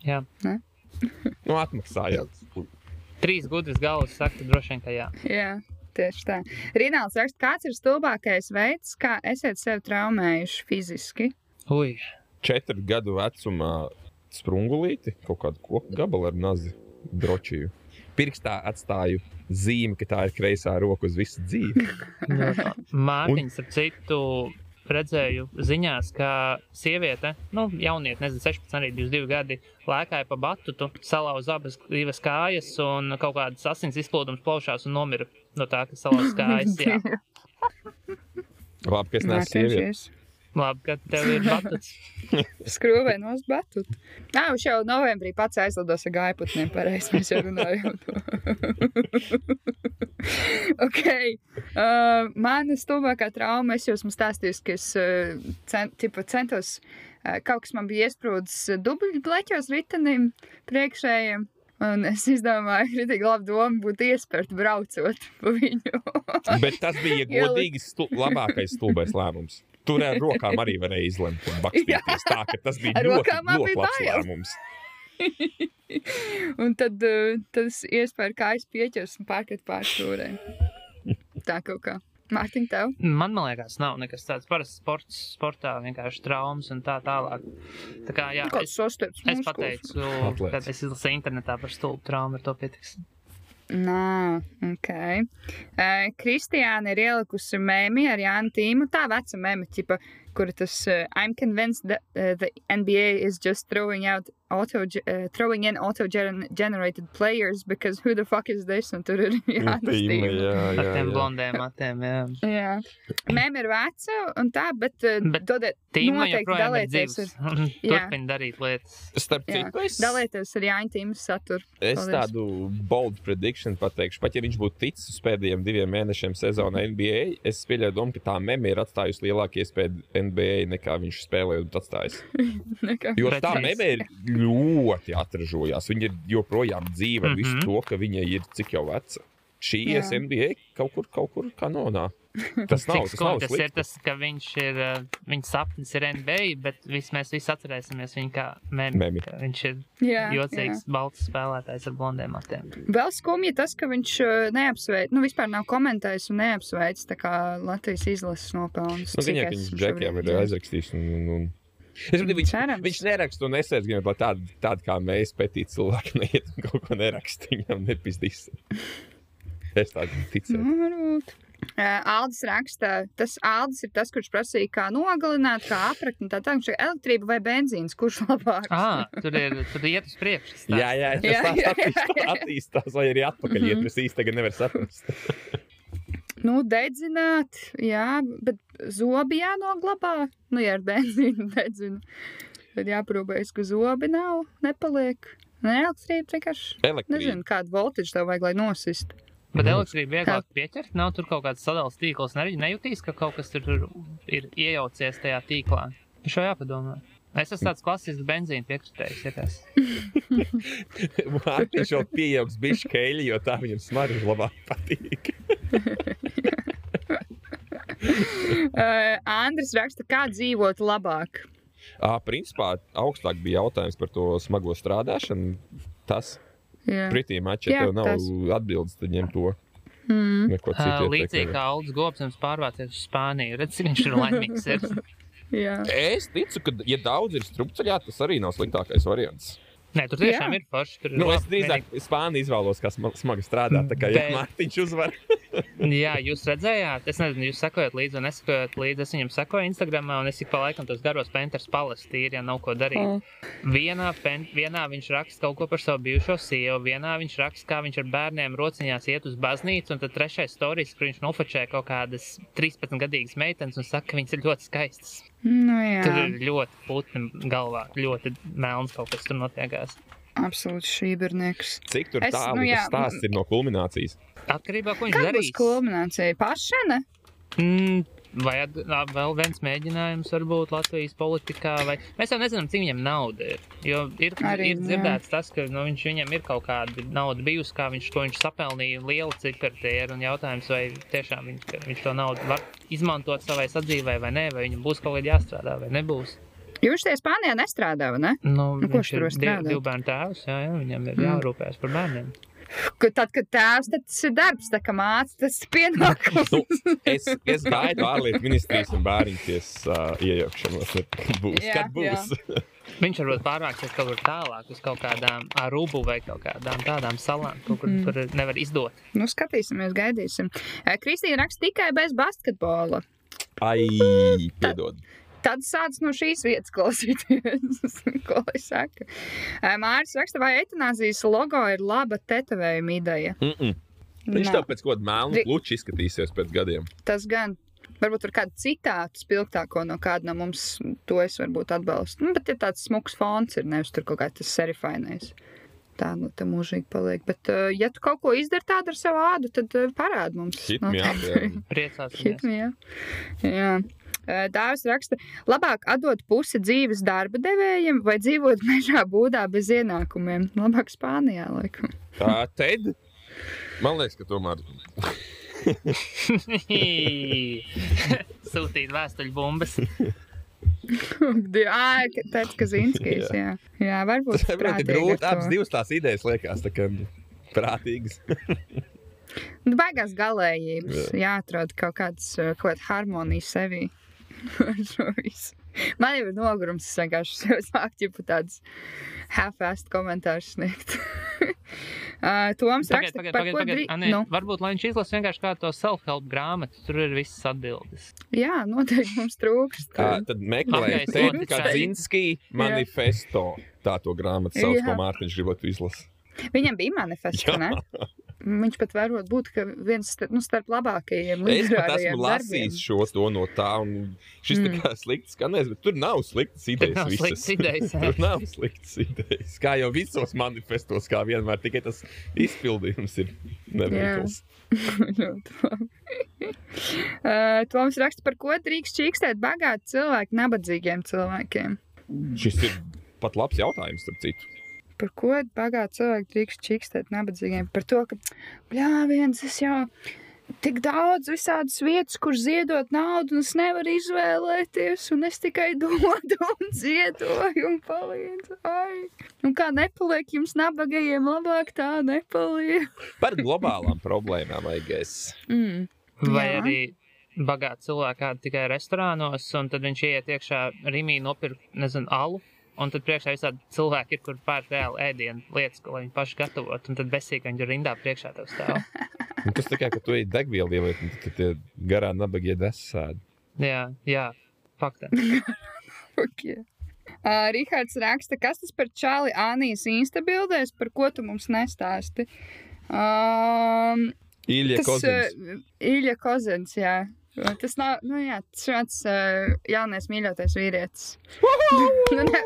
Jā. Nu, atmaksājot. Trīs gudras galvas saka, ka droši vien, ka jā. Jā, tieši tā. Rināls raksta, kāds ir stulbākais veids, kā esat sevi traumējuši fiziski? Ui, Četru gadu vecumā sprungulīti, kaut kādu koku gabalu ar nazi drošību. Pirkstā atstāju zīmi, ka tā ir kreisā roka uz visu dzīvi. Mārtiņš, ap citu, redzēju ziņās, ka sieviete, nu, jauniete, nezinu, 16, arī 22 gadi, lēkāja pa batutu, salauza abas divas kājas un kaut kādas asins izplūdums plaušās un nomira no tā, ka salauza kājas. Labi, ka es neesmu sieviete. Labi, ka tev ir batuts. Skrūvē no batut. Jā, viņš jau novembrī pats aizlidos ar gaiputniem, pareizi mēs jau runājām. to. ok. Uh, Mana stulbākā trauma, es jau esmu stāstījusi, ka es uh, cent, tipa, centos, uh, kaut kas man bija iesprūdis dubļu bleķos ritenim priekšējiem. Un es izdomāju, ka tā laba doma būtu iespērt braucot pa viņu. Bet tas bija godīgi stu, labākais stulbais lēmums. Tur ar rokām arī varēja izlemt un bakstīties. Tā, ka tas bija ļoti, ļoti labs bail. lēmums. Un tad uh, tas iespēja kājas pieķers un pārkat pārstūrē. Tā kaut kā. Mārtiņ, tev? Man, man liekas, nav nekas tāds parasts sports, sportā, vienkārši traumas un tā tālāk. Tā kā, jā, Kāds es, es pateicu, kad es izlasīju internetā par stulbu traumu, ar to pietiks. Nā, ok. Uh, Kristiāna ir ielikusi mēmī ar Jānu Tīmu. Tā veca mēmī, ķipa, kur tas uh, I'm convinced that uh, the NBA is just throwing out auto, uh, throwing in auto-generated players because who the fuck is this? Un tur ir Jānis Tīma, Tīma. jā, Ar jā, tiem jā. blondiem matiem, jā. Jā. Mēmī ir veca un tā, bet, uh, Bet dodiet, noteikti dalieties ar, un Jā. Turpina darīt lietas. Starp Jā. citu, es, dalieties ar Jāņa Tīmas saturu. es Paldies. tādu bold prediction pateikšu. Pat ja viņš būtu ticis uz pēdējiem diviem mēnešiem sezonā NBA, es pieļauju domu, ka tā meme ir atstājusi lielāku iespēju NBA nekā viņš spēlēja un atstājis. Nekā. Jo tā meme ir ļoti atražojās. Viņa ir joprojām dzīva ar visu Mhm. to, ka viņa ir cik jau veca. Šī Jā. SMBA kaut kur, kaut kur kanonā. Tas nav, tas nav tas ir, tas, ka viņš ir, uh, viņa sapnis ir NBA, bet vis, mēs visi atcerēsimies viņu kā ka Viņš ir Jā, jocīgs, balts spēlētājs ar blondiem matiem. jā. Vēl skumji tas, ka viņš uh, neapsveic, nu vispār nav komentējis un neapsveic tā kā Latvijas izlases nopelnus. Nu, viņas šobrīd džekiem ir aizrakstījis. Un, un, un... Es domāju, viņš, viņš neraksta un nesēdz, gan lai tādu, tādu kā mēs, pētīt cilvēki, neiet un kaut ko neraksta. Viņam nepizdīs. Es tādu ticu. Nu, varbūt. Aldis raksta, tas Aldis ir tas, kurš prasīja, kā nogalināt, kā aprakt un tā tālāk. Viņš saka, Elektrība vai benzīns, kurš labāks? Ah, tur ir, tur iet uz priekšu. Jā, jā, tas Jā, tā jā, attīstās, jā. attīstās, vai arī atpakaļ iet. Es īsti tagad nevaru saprast. Nu, dedzināt, jā, bet zobi jānoglabā. Nu, ja ar benzīnu dedzinu, tad jāprūpējas, ka zobi nav, nepaliek. Nē, elektrība vienkārši. Elektrība. Nezinu, kādu voltīžu tev vajag, lai nosist. Bet elektrība vieglāk pieķert. Nav tur kaut kāds sadalījums tīkls. Arī nejūtīs, ka kaut kas tur tur ir iejaucies tajā tīklā. Par šo jāpadomā. Es esmu tāds klasisks benzīna piekritējs. Ja tas. Mārtiņš vēl pieaugs bišķi keļi, jo tā viņam smarža labāk patīk. Uh, Andris raksta, kā dzīvot labāk. Ā, principā augstāk bija jautājums par to smago strādāšanu. Tas. Pretī mačā Jā, tev nav tas. atbildes, tad ņem to. Mm. Neko Uh, citu. līdzīgi ieteikt kā Aldis Gobsams pārvācies uz Spāniju. Redz, cik viņš ir laimīgs. Ir. Es ticu, ka, ja daudz ir strupceļā, tas arī nav sliktākais variants. Nē, tur tiešām Jā. ir forši. Tur Nu, es drīzāk Spāniju izvēlos, kas sma- smagi strādā. Tā kā ja Bet- Mārtiņš uzvar. Jā, jūs redzējāt, es nezinu, jūs sekojat līdzi vai nesakojat līdzi. Es viņam sekoju Instagram, un es ik pa laikam tos garos penters palastīju, ja nav ko darīt. O. Vienā, pen, vienā viņš raksta kaut ko par savu bijušo sievu, vienā viņš raksta, kā viņš ar bērniem rociņās iet uz baznīcu, un tad trešais stāstījums, kur viņš nofočē kaut kādas 13 gadīgas meitenes un saka, ka viņas ir ļoti skaistas. Nu, Tur jā, ir ļoti putni galvā, ļoti melns kaut kas tur notiekās. absolūti šībernieks. Cik tur Es- tālu nu, jā, tas stāsts ir no kulminācijas? Atkarībā no tā, ko viņš darīs. kulminācija? Pašana? Mm, vai vēl viens mēģinājums varbūt Latvijas politikā, vai mēs jau nezinām, cik viņam nauda ir. Jo ir, Arī, ir dzirdēts tas, ka nu, viņš, viņam ir kaut kāda nauda bijusi, kā viņš, ko viņš sapelnīja, liela cipari tie ir, un jautājums, vai tiešām viņš, viņš to naudu var izmantot savai sadzīvē vai nē, vai viņam būs kaut kādā jāstrādā vai nebūs. Viņš tajā Spānijā nestrādā, vai ne? Nu, Nu, ko viņš tur strādāt? divu bērnu tēvs, jā, jā, viņam ir Mm. jārūpējas par bērniem. Ka Tad, kad tēvs, tad tas ir darbs, tā kā māca, tas ir pienākums. Nu, es, es gaidu ārlietu ministrijas un bērniņties uh, iejaukšanos. Būs? Jā, kad būs? Viņš varbūt pārvāksies kaut kur tālāk, uz kaut kādām arubu vai kaut kādām tādām salām, kaut kur, Mm. kur nevar izdot. Nu, skatīsimies, gaidīsim. Kristīna raksta tikai bez basketbola. Ai, piedod. Tad sāc no šīs vietas klausīties, ko lai saka. Māris raksta, vai etanāzijas logo ir laba tetovējuma ideja. Mm -mm. Viņš Nav. tev pēc kaut kāda melna kluča izskatīsies pēc gadiem. Tas gan. Varbūt ar kādu citātu spilgtāko no kāda no mums to es varbūt atbalstu. Nu, bet ir tāds smuks fons, ir nevis tur kaut kāds serifainais. Tā nu tā mūžīgi paliek. Bet, uh, ja tu kaut ko izdari tādu ar savu ādu, tad uh, parādi mums. Hit me up, Noteikti. jā. Priecāsimies. Hit me, jā. jā. Eh, Dāvis raksta, labāk atdot pusi dzīves darba devējiem vai dzīvot mežā būdā bez ienākumiem. Labāk Spānijā, laikam. Tā Ted. Man liekas, ka tomēr Sūtīt vēstuļu bumbas. Jā, tāds Kazinskis, jā. Jā, varbūt tas ir prātīgi grūti. Abas divas tās idejas liekas tā kā prātīgas. Nu, Baigās galējības. Jāatrod kaut kāds, eh, kaut kāda harmonija sevī. Man jau ir nogurums, es vienkārši sāku jau tādus half-assed komentārus sniegt. uh, Toms Pagaid, raksta, pagaid, pagaid, pagaid. drī... A, nē, Nu, Varbūt, lai viņš izlasa vienkārši kādu to self-help grāmatu, tur ir visas atbildes. jā, noteikti mums trūkst. Tā, tad meklējiet, Ted tikai. Kazinski manifesto. Tā to grāmatu sauc, ko Mārtiņš gribētu izlasīt. Viņam bija manifests, ne? Viņš pat varbūt būt ka viens starp, nu, starp labākajiem Es pat esmu lasījis darbiem. šo to no tā, un šis mm. Tā kā slikts skanēs, bet tur nav sliktas idejas. nav visas. sliktas idejas, tur nav sliktas idejas. Kā jau visos manifestos, kā vienmēr, tikai tas izpildījums ir neveikls. Ļoti labi. uh, Toms raksta, par ko drīkst čīkstēt bagāti cilvēki nabadzīgiem cilvēkiem. Šis ir pat labs jautājums, starp citu. Par ko bagāti cilvēki drīkst čīkstēt nabadzīgiem? Par to, ka, bļāviens, es jau tik daudz visādas vietas, kur ziedot naudu, un es nevaru izvēlēties, un es tikai dodu un ziedoju un palīdzu. Ai. Un kā nepaliek jums nabagajiem, labāk tā nepaliek. Par globālām problēmām, Aigais. Mm. Vai Jā. arī bagāti cilvēki tikai restorānos, un tad viņš ieiet iekšā Rīgā, nopirkt, nezinu, alu. Un tad priekšā visādi cilvēki ir, kur pērk reāli ēdienu lietas, ko viņi paši gatavot. Un tad besīgi viņi ir rindā priekšā tev stāv. Tas tikai, ka tu ej degvielu ieliet, un tad tie garā nabagie desēdi. jā, jā, fakta. Okay. Uh, Rihards raksta, kas tas par čāli Anijas instabildēs, par ko tu mums nestāsti. Um, Ilja tas Kozins. uh, Ilja Kozens, jā. Tas nav, nu jā, tas šāds uh, jaunais mīļotais vīrietis. nu, ne,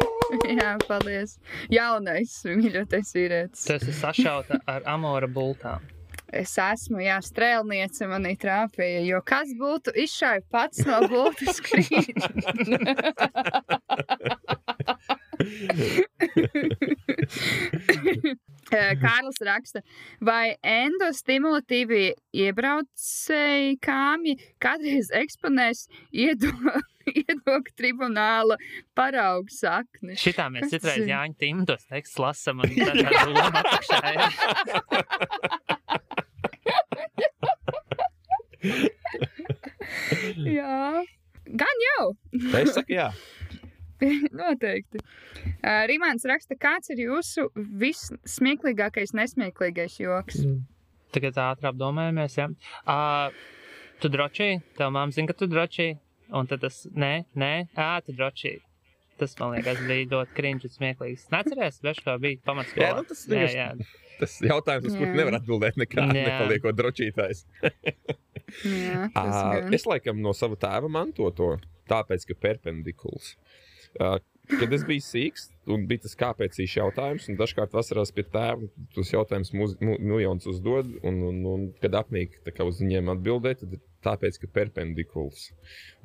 jā, paldies. Jaunais mīļotais vīrietis. Tas ir sašauta ar amora bultām. Es esmu, jā, strēlniece manī trāpīja, jo kas būtu izšāvis pats no gultas krīt? Mhm. Kārlis raksta, vai endostimulatīvi iebraucēji kāmi kādreiz eksponēs iedo, iedok tribunāla paraugu sakni? Šitā mēs Kas citreiz Jāņa Timdos teksts lasam un tad loma apakšā. jā. Gan jau. Es saku jā. Noteikti. Uh, Rīmāns raksta, kāds ir jūsu vissmieklīgākais, nesmieklīgais joks? Tagad ātrāk apdomājamies. Ja? Uh, tu drošīgi, tev māma zina, ka tu drošīgi. Un tad tas, nē, nē, ā, tu drošīgi. Tas man liekas, bija ļoti krīņš un smieklīgs. Neatceries, bet kā bija pamatskolā. Jā, nu tas jā, vienkārši- jā. Tas jautājums, uz kuru Jā. nevar atbildēt nekā, Jā. nepaliekot drošītājs. Jā, gan. Es laikam no sava tēva mantoto, tāpēc, ka perpendikuls. Ā, Kad es biju sīgs, un bija tas kāpēc īsi jautājums, un dažkārt vasarās pie tēva tos jautājumus miljonus uzdod, un, un, un kad apnīk uz viņiem atbildēt, tad tāpēc, ka perpendikuls.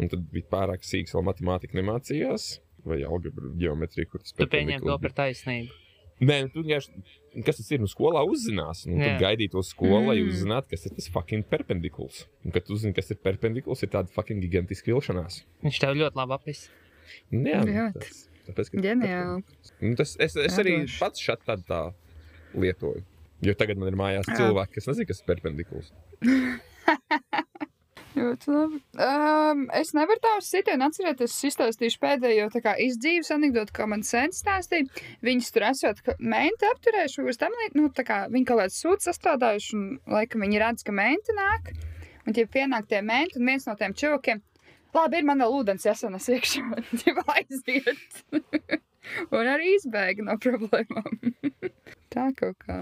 Un tad bija pārāk sīgs, vēl matemātika nemācījās, vai algebra, geometrija, kur tas Tu pieņem to par taisnību. Nē, nu, tu vienkārši, kas tas ir? Nu, skolā uzzinās. Nu, tad gaidīt to skolu, lai Mm. uzzinātu, kas ir tas fucking perpendikuls. Un, kad tu uzzini, kas ir perpendikuls, ir tāda fucking gigantiska vilšanās. Viņš tev ļoti labi apis. Jā, nu, tāpēc, ka Ģeniāli. Nu, tas, es, es arī Radoši. pats šādi tā, tā lietoju. Jo tagad man ir mājās Jā. cilvēki, kas nezina, kas ir perpendikuls. Ļoti labi. Um, es nevaru tādu sitienu atcerēties. Es izstāstīšu pēdējo kā izdzīves anekdoti, ko man sen stāstīja. Viņus tur esot ka menti apturējuši, uz tam līdz, nu, tā kā viņi kaut kāds sūds sastādājuši, un, laikam, viņi redz, ka menti nāk. Un tie pienāk tie menti, un viens no tiem čuvakiem, labi, ir man vēl ūdens jāsanas iekšā, un tie aiziet. un arī izbēga no problēmām. tā kaut kā.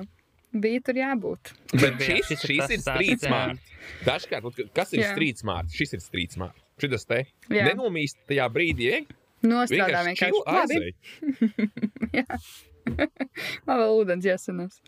Bija tur jābūt. Bet šis, šis ir šis ir jā. smart. Dažkārt, ot, kas ir street smart? Šis ir street smart. Šis te nenomīst tajā brīdī, ej, Nostrādā vienkārši vienkārši. Labi. Man vēl ūdens jāsanas.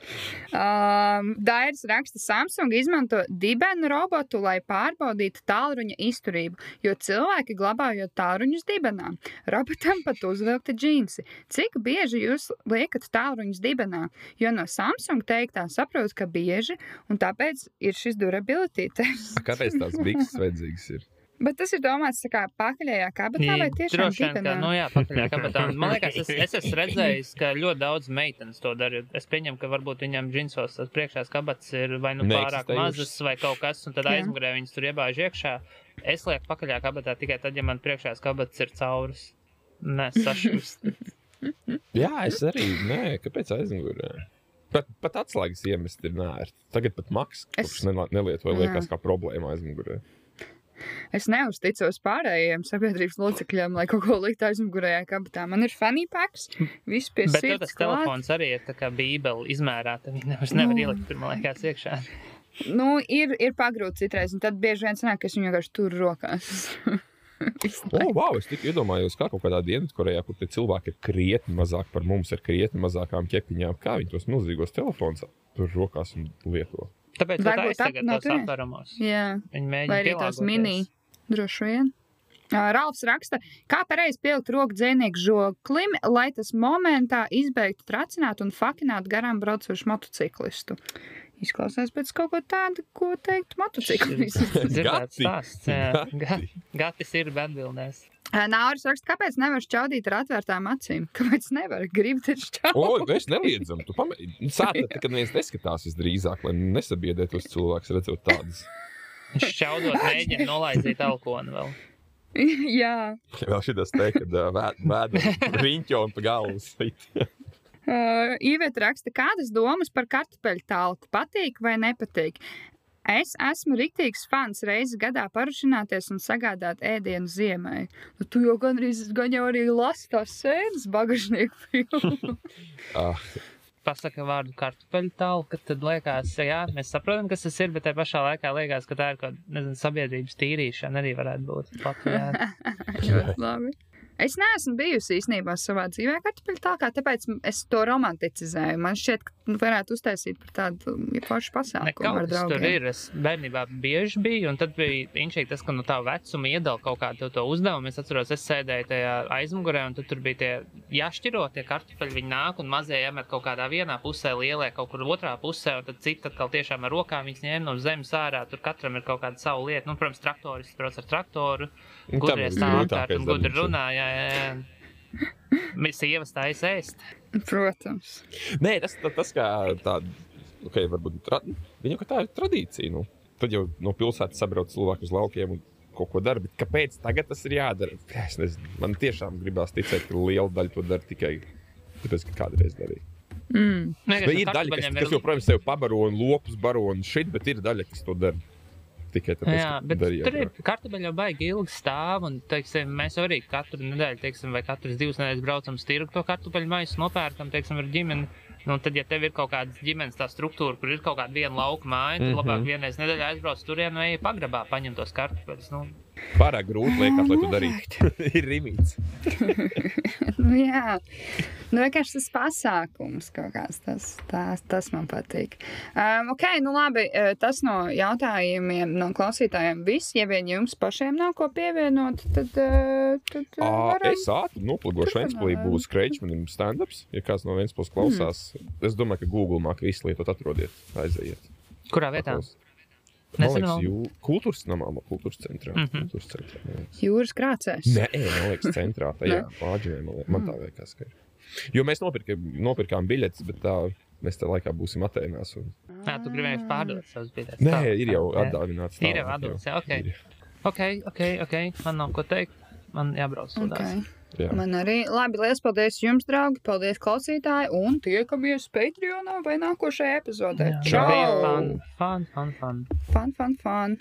Um, Dairis raksta, Samsung izmanto dibenu robotu, lai pārbaudītu tālruņa izturību, jo cilvēki glabājot tālruņus dibenā. Robotam pat uzvilkti džinsi. Cik bieži jūs liekat tālruņus dibenā? Jo no Samsung teiktā saprotu, ka bieži, un tāpēc ir šis durability tests. Kāpēc tās bikses vajadzīgas ir? Bet tas ir domāts tā kā pakaļējā kabatā vai tiešām dibenā? nu jā, pakaļā kabatā. Man liekas, es, es esmu redzējis, ka ļoti daudz meitenes to dara. Es pieņemu, ka varbūt viņam džinsos tas priekšās kabats ir vai nu pārāk mazas vai kaut kas, un tad aizmugurē viņas tur iebāž iekšā. Es lieku pakaļā kabatā tikai tad, ja man priekšās kabats ir caurus. Nē, sašķust. Jā, es arī. Nē, kāpēc aizmugurē? Pat, pat atslēgas iemest ir nērti. Tagad pat maks, Es- kurš es... nelietoju, Jā. liekas kā problēma aizmugurē. Es neuzticos pārējiem sabiedrības locekļiem, lai kaut ko liktu aizmugurējā kabatā. Man ir funny packs, viss pie Bet sirds tas klāt. telefons arī ir tā kā bībeli izmērāta. Viņa nevar, nevar Nu. ielikt tur, man liekas, iekšā. Nu, ir, ir pagrūti citreiz, un tad bieži vien sanāk, ka es viņu vienkārši turu rokās. Visu O, laiku. wow, es tikai iedomājos, kā kaut kādā Dienvidkorejā, kur tie cilvēki ir krietni mazāk par mums, ar krietni mazākām ķepiņām, kā viņi tos milzīgos telefonus tur rokās un lieto. Tāpēc Varbūt tagad no tos aptveramos. Jā, Viņi mēģina vai arī tās pielāgoties. mini. Droši vien. Ralfs raksta, kā pareizi pielikt roku dzinieku žoklim, lai tas momentā izbeigtu tracināt un fakināt garām braucošu motociklistu. Izklausās pēc kaut ko tādu, ko teikt. Ga- Gatis ir atbildēs. Nāris raksta, kāpēc nevar šķaudīt ar atvērtām acīm? Kāpēc nevar? Gribu O, šķaudīt. es neliedzam, tu pamēģini. Sāta, kad neviens neskatās visdrīzāk, lai nesabiedētos cilvēks redzot tādas. Šķaudot mēģina nolaizīt alkonu vēl. Jā. Vēl šitas te, kad uh, vēda riņķo un pa galvu sit. Uh, Īvieta raksta, kādas domas par kartupeļu tālku patīk vai nepatīk. Es esmu rīktīgs fans reizes gadā parušināties un sagādāt ēdienu ziemai. Nu, tu jau gan, arī, gan jau arī lasi tās sēnes bagažnieku filmu. Ah, Pasaka vārdu kartupeļu tālka, tad liekas, jā, mēs saprotam, kas tas ir, bet tajā pašā laikā liekas, ka tā ir kaut kāda sabiedrības tīrīšana arī varētu būt. Latvijā. Ļoti labi. Es neesmu bijusi īstenībā savā dzīvē kartupeļu tālkā, tāpēc es to romanticizēju. Man šķiet, ka nu, varētu uztaisīt par tādu ja, foršu pasākumu ar Nekauts tur ir. Es bērnībā bieži biju, un tad bija inčīgi tas, ka no tā vecuma iedala kaut kādu to, to uzdevumu. Es atceros, es sēdēju tajā aizmugurē, un tur bija tie jāšķiro, tie kartupeļi, viņi nāk un mazie iemet kaut kādā vienā pusē, lielie kaut kur otrā pusē, un tad citi atkal tiešām ar rokām viņas ņēma no zemes ārā. Tur katram ir kaut kāda sava lieta. Nu, protams, traktoris brauc ar traktoru, Nu, tam gudri ir stāv apkārt un gudri runā. Jā, jā, jā. Mēs sievas tā ēst. Protams. Nē, tas, tas, tas kā tāda, ok, varbūt tra... viņa, ka tā ir tradīcija. Nu. Tad jau no pilsētas sabrauc cilvēki uz laukiem un kaut ko dara. Bet kāpēc tagad tas ir jādara? Es nezinu. Man tiešām gribās ticēt, ka liela daļa to dara tikai tāpēc, ka kādreiz darīja. Mm. Bet ir daļa, kas, kas joprojām sev pabaro un lopus baro un šit, bet ir daļa, kas to dara. Tikai tāpēc, Jā, ka darīja tur ir kartupeļi jau baigi ilgi stāv. Un, teiksim, mēs arī katru nedēļu, teiksim, vai katras divas nedēļas braucam uz tirgu to kartupeļu maisu, nopērkam, teiksim, ar ģimeni. Nu, tad, ja tev ir kaut kāda ģimenes tā struktūra, kur ir kaut kāda viena lauka māja, tad Mhm. labāk vienreiz nedēļā aizbrauc tur, un ej pagrabā, paņem tos kartupeļus. Nu, Pārāk grūti liekas, lai to darītu. ir rīmīts. Nu, jā, nu, vienkārši tas pasākums kaut kāds, tas, tas, tas man patīk. Um, ok, nu labi, tas no jautājumiem no klausītājiem viss. Ja vien jums pašiem nav ko pievienot, tad, tad Ā, varam. Es ātri noplūgošu Vēnspilī, Turpinām. būs Kreičmanim stand-ups. Ja kāds no Vēnspils klausās, es domāju, ka Google māk visu lietot, atrodiet, aiziet. kurā vietā? Paklaus. Vēl. jū, kultūras namā, kultūras centrā. Mhm. Kultūras centrā. Jūras krācēs. Nē, man liekas, centrā. Tajā pāģinē, man, man tā liekas, ka ir. Jo mēs nopirkām, nopirkām biļetes, bet tā, mēs tajā laikā būsim Atēnās. Un... Nē, tu gribēji pārdot savus biļetes. Nē, Tā. ir jau atdāvināts. Ir jau jā, ok. Ok, ok, ok. Man nav ko teikt. Man jābrauc Okay. Jā. Man arī labi, liels paldies jums, draugi. Paldies, klausītāji. Un tiekamies Patreonā vai nākošajā epizodē. Čau! Fun, fun, fun. Fun, fun, fun!